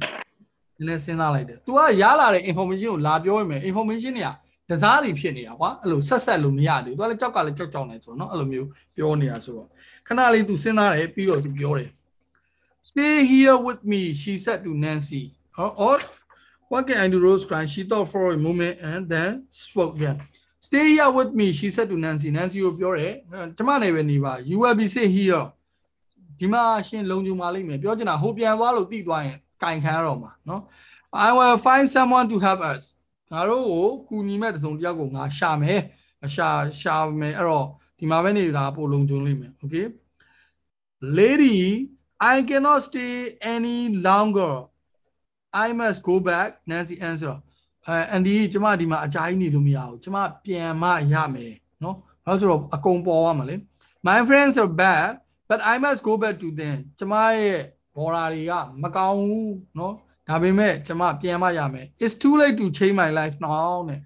နည်းနည်းစဉ်းစားလိုက်တယ် तू ကရလာတဲ့ information ကိုလာပြောရမယ် information တွေကတစားစီဖြစ်နေတာကွာအဲ့လိုဆက်ဆက်လို့မရသေးဘူး तू ကလည်းကြောက်ကလည်းကြောက်ကြောက်နေဆိုတော့နော်အဲ့လိုမျိုးပြောနေတာဆိုတော့ခဏလေး तू စဉ်းစားတယ်ပြီးတော့ तू ပြောတယ် stay here with me she said to Nancy or, or what can I do Rose crying she thought for a moment and then spoke again stay here with me she said to Nancy Nancy ကိုပြောတယ်ကျမနဲ့ပဲနေပါ you will be sit here ဒီမှာရှင်လုံခြုံပါလိမ့်မယ်ပြောချင်တာဟိုပြန်သွားလို့တိသွားရင်ကင်ခံရတော့မှာနော် I will find someone to help us ငါတို့ကိုကူညီမဲ့တစုံတစ်ယောက်ကိုငါရှာမယ်ရှာရှာမယ်အဲ့တော့ဒီမှာပဲနေတာပို့လုံခြုံလိမ့်မယ် okay lady I cannot stay any longer I must go back Nancy answer အဲအန်ဒီကျမဒီမှာအကြာကြီးနေလို့မရဘူးကျမပြန်မရမယ်နော်ဘာလို့ဆိုတော့အကုန်ပေါ်ရမှာလေ My friends are bad but I must go back to them ကျမရဲ့ဘော်လာတွေကမကောင်းဘူးနော်ဒါပေမဲ့ကျမပြန်မရမယ် It's too late to change my life now နဲ့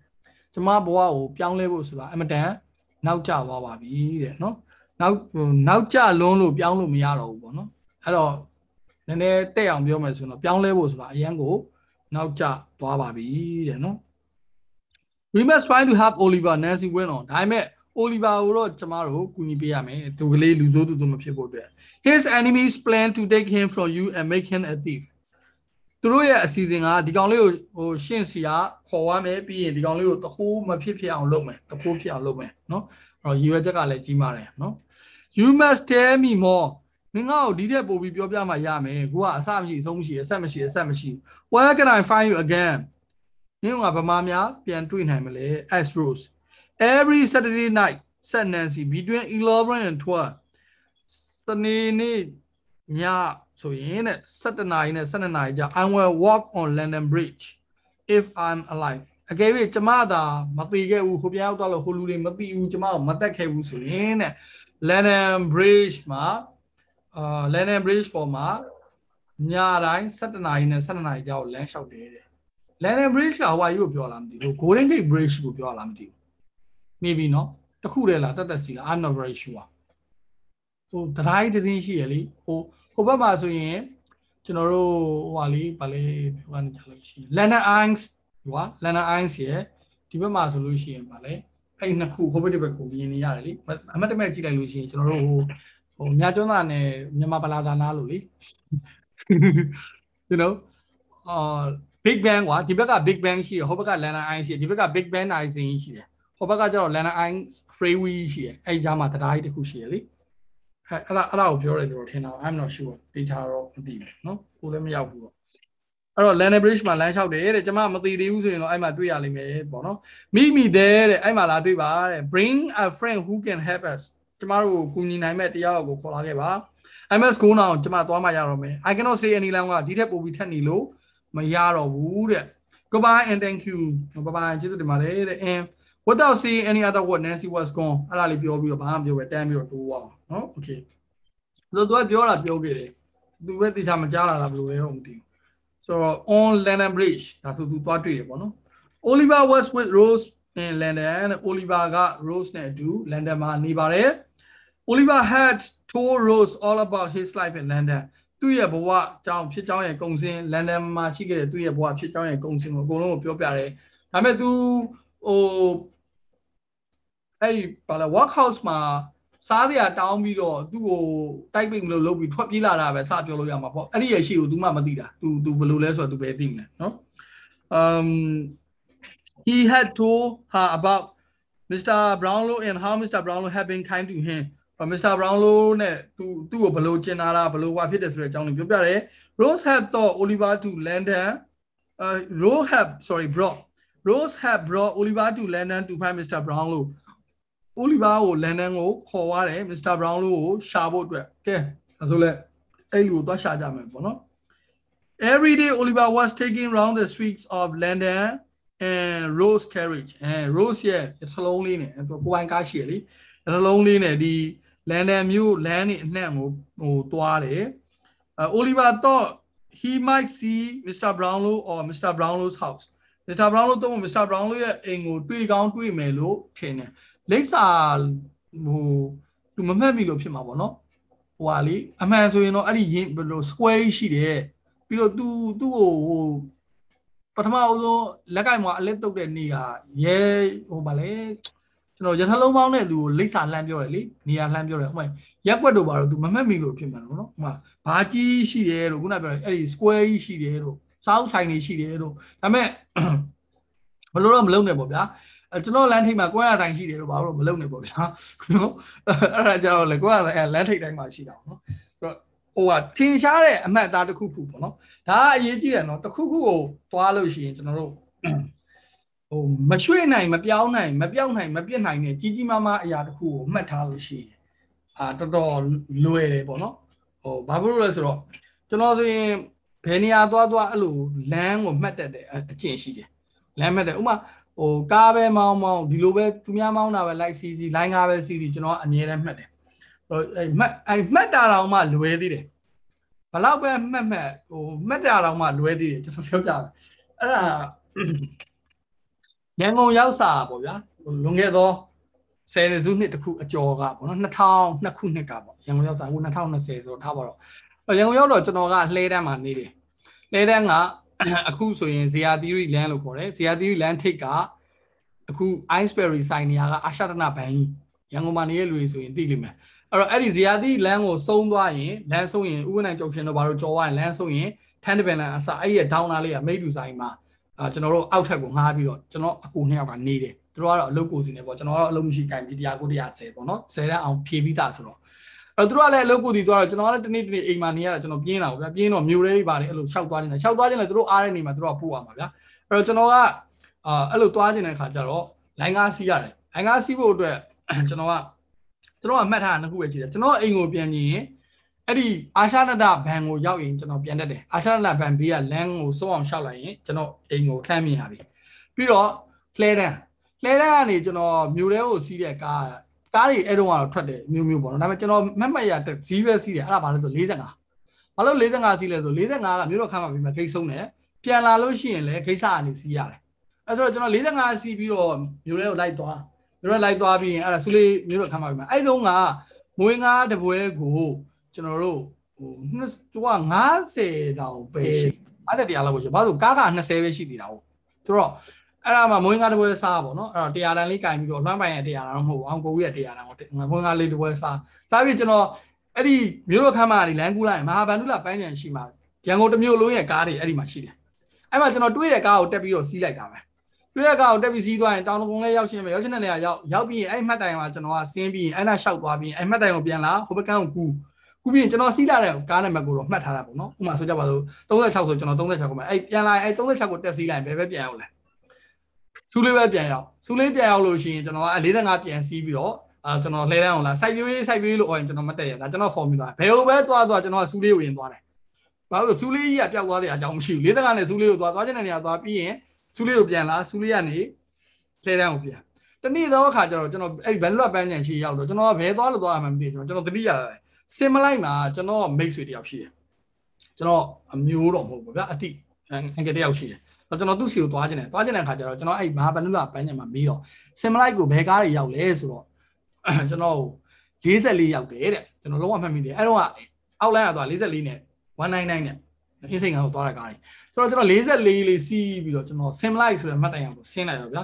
ကျမဘဝကိုပြောင်းလဲဖို့ဆိုတာအမတန်နောက်ကျသွားပါပြီတဲ့နော်နောက်နောက်ကျလွန်းလို့ပြောင်းလို့မရတော့ဘူးပေါ့နော်အဲ့တော့ နည်းနည်းတက်အောင်ပြောမယ်ဆိုတော့ပြောင်းလဲဖို့ဆိုတာအရန်ကိုနောက်ကျသွားပါပြီတဲ့နော် we must try to help Oliver Nancy win on ဒါပေမဲ့ Oliver ကိုတော့ကျမတို့ကူညီပေးရမယ်သူကလေးလူဆိုးသူသူမဖြစ်ဖို့အတွက် his enemies plan to take him from you and make him a thief သူတို့ရဲ့အစီအစဉ်ကဒီကောင်လေးကိုဟိုရှင့်စီကခေါ်ရမယ်ပြီးရင်ဒီကောင်လေးကိုတခိုးမဖြစ်ဖြစ်အောင်လုပ်မယ်တခိုးဖြစ်အောင်လုပ်မယ်နော်အဲ့တော့ရည်ရွယ်ချက်ကလည်းကြီးမားတယ်နော် you must tell me more မင်းငါ့ကိုဒီတဲ့ပို့ပြီးပြောပြမှရမယ်ကိုကအစမရှိအဆုံးမရှိအဆက်မရှိအဆက်မရှိ where can i find you again မင်းကဗမာများပြန်တွေ့နိုင်မလဲ as rose every saturday night said nancy between 11 and 12စနေနေ့ညဆိုရင်တဲ့7နာရီနဲ့7နာရီကြာ i will walk on london bridge if i'm alive အကယ်၍ကျမသာမသိခဲ့ဘူးဟိုပြန်ရောက်တော့လို့ဟိုလူတွေမသိဘူးကျမကိုမတက်ခဲ့ဘူးဆိုရင်တဲ့ london bridge မှာ အာ London Bridge ပေါ်မှာညတိုင်း7နာရီနဲ့7နာရီကြောက်လမ်းလျှောက်တယ်တဲ့ London Bridge ကဟဝိုင်ကိုပြောလားမသိဘူး Golden Gate Bridge ကိုပြောလားမသိဘူးနေပြီနော်တခုတည်းလားတက်တက်စီလား I'm not very sure ဟိုတရားကြီးတစ်စင်းရှိရလေဟိုဟိုဘက်မှာဆိုရင်ကျွန်တော်တို့ဟိုဟာလေးဗာလေးပြောကနေကြလို့ရှိရင် London Eyes ဟိုဟာ London Eyes ရဲ့ဒီဘက်မှာဆိုလို့ရှိရင်ဗာလေအဲ့ဒီနှစ်ခုဟိုဘက်တစ်ဘက်ကိုမြင်နေရတယ်လေအမှတ်တမဲ့ကြည့်လိုက်လို့ရှိရင်ကျွန်တော်တို့ဟို ဟိုညကျွန်းသားနဲ့မြန်မာပလာသာနာလို့လေ you know အာ Big Bang ကွာဒီဘက်က Big Bang ရှိတယ်ဟိုဘက်က London Eyes ရှိတယ်ဒီဘက်က Big Bang Rising ရှိတယ်ဟိုဘက်ကကျတော့ London Eyes Freeway ရှိတယ်အဲ့ဒီကြားမှာတရားကြီးတစ်ခုရှိတယ်လေ အဲ့အဲ့ဒါအဲ့ဒါကိုပြောရတယ်ကျွန်တော်ထင်တာ I'm not sure data တော့မသိဘူးเนาะကိုလည်းမရောက်ဘူးတော့အဲ့တော့ London Bridge မှာလမ်းလျှောက်တယ်တဲ့ကျွန်မမသိသေးဘူးဆိုရင်တော့အဲ့မှာတွေ့ရလိမ့်မယ်ပေါ့နော်မိမိတဲ့တဲ့အဲ့မှာလာတွေ့ပါတဲ့ bring a friend who can help us ကျမတို့ကိုကူညီနိုင်မဲ့တရားတော်ကိုခေါ်လာခဲ့ပါ MS 9နောင်ကျမသွားမှရတော့မယ် I cannot say any language ဒီထက်ပိုပြီးထက်နေလို့မရတော့ဘူးတဲ့ goodbye and thank you bye bye ကျေးဇူးတင်ပါတယ်တဲ့ and without saying any other word Nancy was gone အဲ့ဒါလေးပြောပြီးတော့ဘာမှပြောပဲတန်းပြီးတော့တိုးအောင်နော် okay လို့သူကပြောတာပြောခဲ့တယ်သူပဲတေချာမကြားလာတာဘယ်လိုလဲတော့မသိဘူးဆိုတော့ on London Bridge ဒါဆိုသူသွားတွေ့တယ်ပေါ့နော် Oliver was with Rose in London Oliver က Rose နဲ့အတူ London မှာနေပါတယ် Oliver had told Rose all about his life in London သူ့ရဲ့ဘဝအကြောင်းဖြစ်ကြောင်းရဲ့ကုံစင်း London မှာရှိခဲ့တဲ့သူ့ရဲ့ဘဝဖြစ်ကြောင်းရဲ့ကုံစင်းကိုအကုန်လုံးကိုပြောပြတယ်ဒါပေမဲ့ तू ဟိုအဲ့ဒီဘာလဲ workhouse မှာစားစရာတောင်းပြီးတော့သူ့ကိုတိုက်ပိတ်မလို့လုပ်ပြီးထွက်ပြေးလာတာပဲစပြောလို့ရမှာပေါ့အဲ့ဒီရဲ့ရှေ့ကို तू မှမသိတာ तू तू ဘယ်လိုလဲဆိုတော့ तू ပဲသိမလဲနော် um he had told her about Mr. Brownlow and how Mr. Brownlow had been kind to him but Mr. Brownlow နဲ့ तू သူ့ကိုဘယ်လိုကျင်နာတာဘယ်လိုဟွာဖြစ်တယ်ဆိုတဲ့အကြောင်းကိုပြောပြတယ် Rose had thought Oliver to London uh Rose had sorry brought Rose had brought Oliver to London to find Mr. Brownlow အိုလီဗာကိုလန်ဒန်ကိုခေါ်သွားတယ်မစ္စတာဘရောင်းလို့ကိုရှာဖို့အတွက်ကဲဒါဆိုလဲအဲ့လူကိုသွားရှာကြမယ်ပေါ့နော် Every day Oliver was taking round the streets of London and Rose carriage အဲ Rose ရဲ့တစ်လုံးလေးနဲ့သူကိုယ်ပိုင်ကားရှိရလေတစ်လုံးလေးနဲ့ဒီ London မြို့လမ်းနေအနှံ့ကိုဟိုသွားတယ်အဲ Oliver thought he might see Mr. Brownlow or Mr. Brownlow's house Mr. Brownlow တော့ Mr. Brownlow ရဲ့အိမ်ကိုတွေ့ကောင်းတွေ့မယ်လို့ထင်တယ်လိပ်စာဟိုသူမမှတ်မိလို့ဖြစ်မှာပေါ့နော်ဟိုဟာလေအမှန်ဆိုရင်တော့အဲ့ဒီရင်းဘယ်လို square ရှိတယ်ပြီးတော့ तू သူ့ကိုဟိုပထမအဆုံးလက်ကင်မှာအလက်တုတ်တဲ့နေဟာရဲဟိုဗာလေ ကျွန်တော်ရထလုံးပေါင်းတဲ့လူကိုလိပ်စာလှမ်းပြောတယ်လေနေရာလှမ်းပြောတယ်ဥမာရက်ွက်တို့ပါတော့ तू မမှတ်မိလို့ဖြစ်မှာနော်ဥမာဘာကြီးရှိတယ်လို့ခုနပြောတယ်အဲ့ဒီ square ကြီးရှိတယ်လို့စောင်းဆိုင်တွေရှိတယ်လို့ဒါပေမဲ့ဘယ်လိုတော့မလုပ်နဲ့ပေါ့ဗျာအဲကျွန်တော်လမ်းထိပ်မှာကိုရတိုင်းရှိတယ်လို့ဘာလို့မလုပ်နေပေါ့ဗျာနော်အဲ့ဒါကြတော့လေကိုရတိုင်းလမ်းထိပ်တိုင်းမှာရှိတာပေါ့နော်ဆိုတော့ဟိုကထင်ရှားတဲ့အမှတ်အသားတစ်ခုခုပေါ့နော်ဒါကအရေးကြီးတယ်နော်တစ်ခုခုကိုသွားလို့ရှိရင်ကျွန်တော်တို့ ဟိုမရွှေ့နိုင်မပြောင်းနိုင်မပြောင်းနိုင်မပြစ်နိုင်တဲ့ကြီးကြီးမားမားအရာတစ်ခုကိုမှတ်ထားလို့ရှိရင်အာတော်တော်လွယ်တယ်ပေါ့နော်ဟိုဘာဖြစ်လို့လဲဆိုတော့ကျွန်တော်ဆိုရင်ဘယ်နေရာသွားသွားအဲ့လိုလမ်းကိုမှတ်တတ်တဲ့အကျင့်ရှိတယ်လမ်းမှတ်တယ်ဥမာဟိုကားပဲမောင်းမောင်းဒီလိုပဲသူများမောင်းတာပဲ like CC line ကားပဲ CC ကျွန်တော်အမြဲတမ်းမှတ်တယ်ဟိုအဲမှတ်အဲမှတ်တာတော့မှလွယ်သေးတယ်ဘလောက်ပဲမှတ်မှတ်ဟိုမှတ်တာတော့မှလွယ်သေးတယ်ကျွန်တော်ပြောပြမယ်အဲ့ဒါ ရန်ကုန်ရောက်စာပေါ့ဗျာလွန်ခဲ့သောဆယ်စုနှစ်တခုအကျော်ကပေါ့နော်2002ခုနှစ်ကပေါ့ရန်ကုန်ရောက်စာအခု2020ဆိုတော့ထားပါတော့ရန်ကုန်ရောက်တော့ကျွန်တော်ကလှဲတန်းမှာနေတယ်လှဲတန်းကအခုဆိုရင် Zia Theory Land လို့ခေါ်တယ် Zia Theory Land ထိတ်ကအခု Iceberry ဆိုင်နေရာကအာရှတနာဘဏ်ကြီးရန်ကုန်မှာနေတဲ့လူတွေဆိုရင်သိလိမ့်မယ်အဲ့တော့အဲ့ဒီ Zia Theory Land ကိုစုံသွားရင် land ဆုံးရင်ဥပနိုင်ကြောက်ရှင်တို့ဘာလို့ကြော်သွားရင် land ဆုံးရင် Tan de Balance အစအဲ့ဒီရဲ့ down လာလေးကမိတ်တူဆိုင်မှာ အာကျွန်တော်တို့အောက်ထက်ကိုငှားပြီးတော့ကျွန်တော်အကူနှစ်ယောက်ကနေတယ်သူတို့ကတော့အလုပ်ကိုစီနေပေါ့ကျွန်တော်ကတော့အလုပ်မရှိတိုင်းပြီးတရားကိုတရား10ပေါ့နော်10တဲ့အောင်ဖြေပြီးသားဆိုတော့အဲ့တော့သူတို့ကလည်းအလုပ်ကိုစီသွားတော့ကျွန်တော်ကလည်းတနေ့တနေ့အိမ်မှာနေရတာကျွန်တော်ပြင်းတာပေါ့ဗျာပြင်းတော့မျိုးလေးပါလေအဲ့လိုရှောက်သွားနေတာရှောက်သွားခြင်းလည်းသူတို့အားတဲ့နေမှာသူတို့ကပို့ရမှာဗျာအဲ့တော့ကျွန်တော်ကအာအဲ့လိုသွားခြင်းတဲ့ခါကျတော့လိုင်းကားစီးရတယ်လိုင်းကားစီးဖို့အတွက်ကျွန်တော်ကကျွန်တော်ကမှတ်ထားတာနှစ်ခုပဲရှိတယ်ကျွန်တော်အိမ်ကိုပြန်မြင်ရင် အဲ့ဒီအာရှနဒဘန်ကိုရောက်ရင်ကျွန်တော်ပြန်တတ်တယ်အာရှနဒဘန်ဘေးကလမ်းကိုစုံအောင်ရှောက်လိုက်ရင်ကျွန်တော်အိမ်ကိုလှမ်းမြင်ရပြီပြီးတော့လှဲတန်းလှဲတန်းကနေကျွန်တော်မြို့ထဲကိုစီးတဲ့ကားကားတွေအဲ့တုန်းကတော့ထွက်တယ်မျိုးမျိုးပေါ့နော်ဒါပေမဲ့ကျွန်တော်မှတ်မှတ်ရတဲ့ဇီးပဲစီးတယ်အဲ့ဒါဘာလဲဆို45ဘာလို့45စီးလဲဆို45ကမြို့တော်ခမ်းမှာပြီးမှဂိတ်ဆုံးတယ်ပြန်လာလို့ရှိရင်လည်းဂိတ်ဆာကနေစီးရတယ်အဲ့ဆိုတော့ကျွန်တော်45စီးပြီးတော့မြို့ထဲကိုလိုက်သွားမြို့ထဲလိုက်သွားပြီးရင်အဲ့ဒါဆူလေးမြို့တော်ခမ်းမှာပြီးမှအဲ့တုန်းကမွေးငါးတပွဲကို ကျွန်တော်တို့ဟိုနှစ်သူက90တောင်ပဲရှိအဲ့တရားလောက်ပဲရှိဘာလို့ကားက20ပဲရှိသေးတာဟုတ်သူတော့အဲ့ဒါမှမွေးငါးတပွဲစားပေါ့နော်အဲ့တော့တရားတန်လေးကင်ပြီးတော့လွှမ်းပိုင်ရဲ့တရားတန်တော့မဟုတ်ဘူးအောင်ကိုကြီးရဲ့တရားတန်ကိုမွေးငါးလေးတပွဲစားစားပြီးကျွန်တော်အဲ့ဒီမြို့တော်ခမ်းမကနေလမ်းကူးလိုက်မဟာဗန္ဓုလပန်းချန်ရှိမှာရန်ကုန်တစ်မြို့လုံးရဲ့ကားတွေအဲ့ဒီမှာရှိတယ်အဲ့မှာကျွန်တော်တွေးတဲ့ကားကိုတက်ပြီးတော့စီးလိုက်တာပဲတွေးတဲ့ကားကိုတက်ပြီးစီးသွားရင်တောင်ကုန်းလေးရောက်ချင်းပဲရောက်ချင်းတဲ့နေရာရောက်ရောက်ပြီးရင်အဲ့မှတ်တိုင်မှာကျွန်တော်ကဆင်းပြီးရင်အဲ့နာလျှောက်သွားပြီးရင်အဲ့မှတ်တိုင်ကိုပြန်လာဟိုဘက်ကန်းကိုကူး ကူပြီးရင်ကျွန်တော်စီးလာတဲ့ကားနံပါတ်ကိုတော့မှတ်ထားတာပေါ့နော်ဥပမာဆိုကြပါစို့36ဆိုကျွန်တော်36ကိုမှအဲ့ပြန်လာအဲ့36ကိုတက်စီးလိုက်ဘယ်ပဲပြန်ရောက်လဲစူးလေးပဲပြန်ရောက်စူးလေးပြန်ရောက်လို့ရှိရင်ကျွန်တော်က45ပြန်စီးပြီးတော့အာကျွန်တော်လှဲတန်းအောင်လားစိုက်ပြိုးရေးစိုက်ပြိုးရေးလို့အော်ရင်ကျွန်တော်မတက်ရဒါကျွန်တော် formula ဘယ်လိုပဲသွားသွားကျွန်တော်ကစူးလေးကိုရင်သွားတယ်ဘာလို့စူးလေးကြီးကပျောက်သွားတဲ့အကြောင်းမရှိဘူး45နဲ့စူးလေးကိုသွားသွားချင်တဲ့နေရာသွားပြီးရင်စူးလေးကိုပြန်လာစူးလေးကနေလှဲတန်းကိုပြန်တနေ့တော့အခါကျတော့ကျွန်တော်အဲ့ဒီဘန်လွတ်ပန်းချန်ရှိရောက်တော့ကျွန်တော်ကဘယ်သွားလို့သွားရမှမသိဘူးကျွန်တော်တတိရတယ် စင်မလိုက်မှာကျွန်တော်မိတ်ဆွေတယောက်ရှိတယ်ကျွန်တော်အမျိုးတော့မဟုတ်ဘူးဗျာအတိအင်္ဂတယောက်ရှိတယ်တော့ကျွန်တော်သူ့စီကိုသွားခြင်းတယ်သွားခြင်းတဲ့အခါကျတော့ကျွန်တော်အဲ့မဟာဗန္ဓုလပန်းချန်မှာမေးတော့စင်မလိုက်ကိုဘယ်ကားတွေရောက်လဲဆိုတော့ကျွန်တော်44ရောက်တယ်တဲ့ကျွန်တော်လုံးဝမှတ်မိတယ်အဲ့တော့အောက်လိုင်းကတော့44နဲ့199နဲ့အင်းစိန်ကတော့သွားတဲ့ကားတွေဆိုတော့ကျွန်တော်44လေးစီးပြီးတော့ကျွန်တော်စင်မလိုက်ဆိုတဲ့မှတ်တိုင်အောင်ကိုဆင်းလိုက်တော့ဗျာ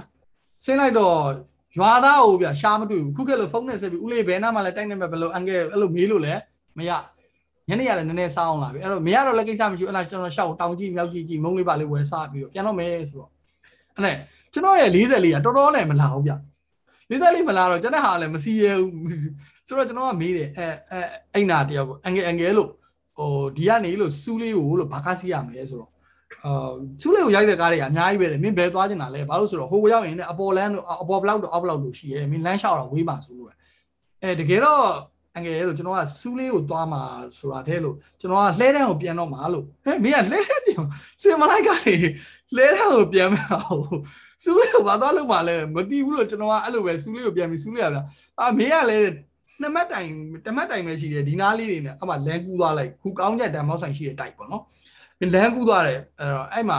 ဆင်းလိုက်တော့ ရွာသားကိုဗျရှားမတွေ့ဘူးခုခေတ်လို့ဖုန်းနဲ့ဆက်ပြီးဦးလေးဘယ်နားမှလည်းတိုက်နေမဲ့ဘယ်လိုအန်ကယ်အဲ့လိုမေးလို့လည်းမရညနေရလည်းနည်းနည်းစောင်းလာပြီအဲ့တော့မရတော့လည်းကိစ္စမရှိဘူးအဲ့ဒါကျွန်တော်ရှောက်တောင်ကြည့်မြောက်ကြည့်ကြည့်မုံလေးပါလေးဝယ်စားပြီးတော့ပြန်တော့မယ်ဆိုတော့အဲ့နဲ့ကျွန်တော်ရဲ့44ကတော်တော်နဲ့မလာဘူးဗျ44မလာတော့ကျွန်တော်ဟာလည်းမစီရဘူးဆိုတော့ကျွန်တော်ကမေးတယ်အဲအဲအိမ်နာတယောက်ကိုအန်ကယ်အန်ကယ်လို့ဟိုဒီကနေလို့စူးလေးကိုလို့ဘာကားစီးရမလဲဆိုတော့ အာစူးလေးကိုရိုက်တဲ့ကားတွေကအများကြီးပဲလေမင်းဘယ်သွားချင်တာလဲဘာလို့ဆိုတော့ဟိုကိုရောက်ရင်လည်းအပေါ်လန်းတို့အပေါ်ဘလောက်တို့အောက်ဘလောက်တို့ရှိရဲမင်းလမ်းလျှောက်တော့ဝေးပါဆိုလို့အဲတကယ်တော့အငယ်လို့ကျွန်တော်ကစူးလေးကိုသွားမှာဆိုတာတဲ့လို့ကျွန်တော်ကလှဲတန်းကိုပြန်တော့မှာလို့ဟဲ့မင်းကလှဲပြန်စင်မလိုက်ကနေလှဲတန်းကိုပြန်မှာဟုတ်စူးလေးကိုဘာသွားလို့ပါလဲမသိဘူးလို့ကျွန်တော်ကအဲ့လိုပဲစူးလေးကိုပြန်ပြီးစူးလေးရပြန်အာမင်းကလည်းနှစ်မှတ်တိုင်တစ်မှတ်တိုင်ပဲရှိတယ်ဒီနားလေးတွေနဲ့အမှလမ်းကူးသွားလိုက်ခုကောင်းချက်တန်မောက်ဆိုင်ရှိတဲ့တိုက်ပေါ့နော် လမ်းကူးသွားတယ်အဲ့တော့အဲ့မှာ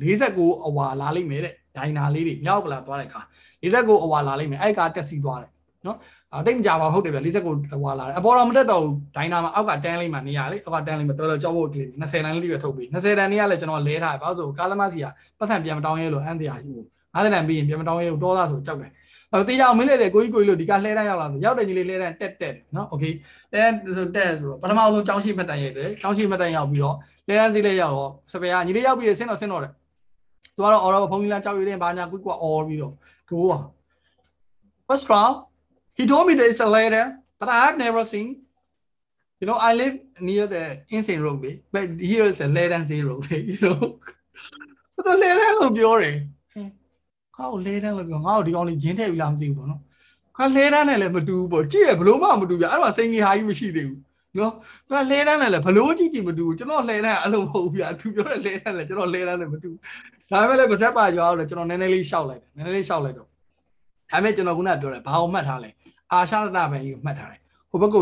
49အဝါလာလိမ့်မယ်တဲ့ဒိုင်နာလေးတွေမြောက်ပလာသွားတဲ့ခါ49အဝါလာလိမ့်မယ်အဲ့ကာတက်စီသွားတယ်နော်အတိတ်မကြပါဟုတ်တယ်ဗျ49အဝါလာတယ်အပေါ်တော့မတက်တော့ဒိုင်နာမှာအောက်ကတန်းလေးမှာနေရလေအောက်ကတန်းလေးမှာတော်တော်ကြောက်ဖို့ကလေး20တန်းလေးပဲထုတ်ပြီး20တန်းလေးကလည်းကျွန်တော်လဲထားတယ်ဘာလို့ဆိုကားသမားစီကပတ်စံပြန်မတောင်းရဲလို့အန်တရားရှိဘူး50တန်းပြီးရင်ပြန်မတောင်းရဲလို့တောသားဆိုကြောက်တယ် အဲ့တေးကြအောင်မင်းလေးတဲ့ကိုကြီးကိုကြီးလို့ဒီကလှဲတန်းရောက်လာဆိုရောက်တဲ့ကြီးလေးလှဲတန်းတက်တက်နော်โอเคတဲဆိုတက်ဆိုတော့ပထမဆုံးကြောင်းရှိမှတ်တန်ရိုက်တယ်ကြောင်းရှိမှတ်တန်ရောက်ပြီးတော့လှဲတန်းသေးလေးရောက်တော့စပယ်ကညီလေးရောက်ပြီးဆင်းတော့ဆင်းတော့တယ်သူကတော့အော်တော့ဖုန်းကြီးလမ်းကြောက်ရည်တဲ့ဘာညာကွကွအော်ပြီးတော့ကိုက What's wrong he told me there is a ladder but I have never seen you know I live near the insane road but here is a ladder zero you know တော်လဲလဲလို့ပြောတယ် ငါ့ကိုလဲတန်းလို့ပြောငါ့ကိုဒီကောင်လေးဂျင်းထည့်ပြီလားမသိဘူးပေါ့နော်ခါလဲတန်းနဲ့လည်းမတူဘူးပေါ့ကြည့်ရဘလို့မှမတူပြအဲ့တော့စိန်ကြီးဟာကြီးမရှိသေးဘူးနော်ငါလဲတန်းနဲ့လည်းဘလို့ကြည့်ကြည့်မတူဘူးကျွန်တော်လဲတန်းအဲ့လိုမဟုတ်ဘူးဗျာသူပြောတဲ့လဲတန်းလည်းကျွန်တော်လဲတန်းနဲ့မတူဒါပေမဲ့လည်းပါဇက်ပါကြောက်လို့ကျွန်တော်နည်းနည်းလေးရှောက်လိုက်တယ်နည်းနည်းလေးရှောက်လိုက်တော့ဒါပေမဲ့ကျွန်တော်ခုနပြောတယ်ဘာအောင်မှတ်ထားလဲအာရှရတဘန်ကြီးကိုမှတ်ထားတယ်ဟိုဘက်က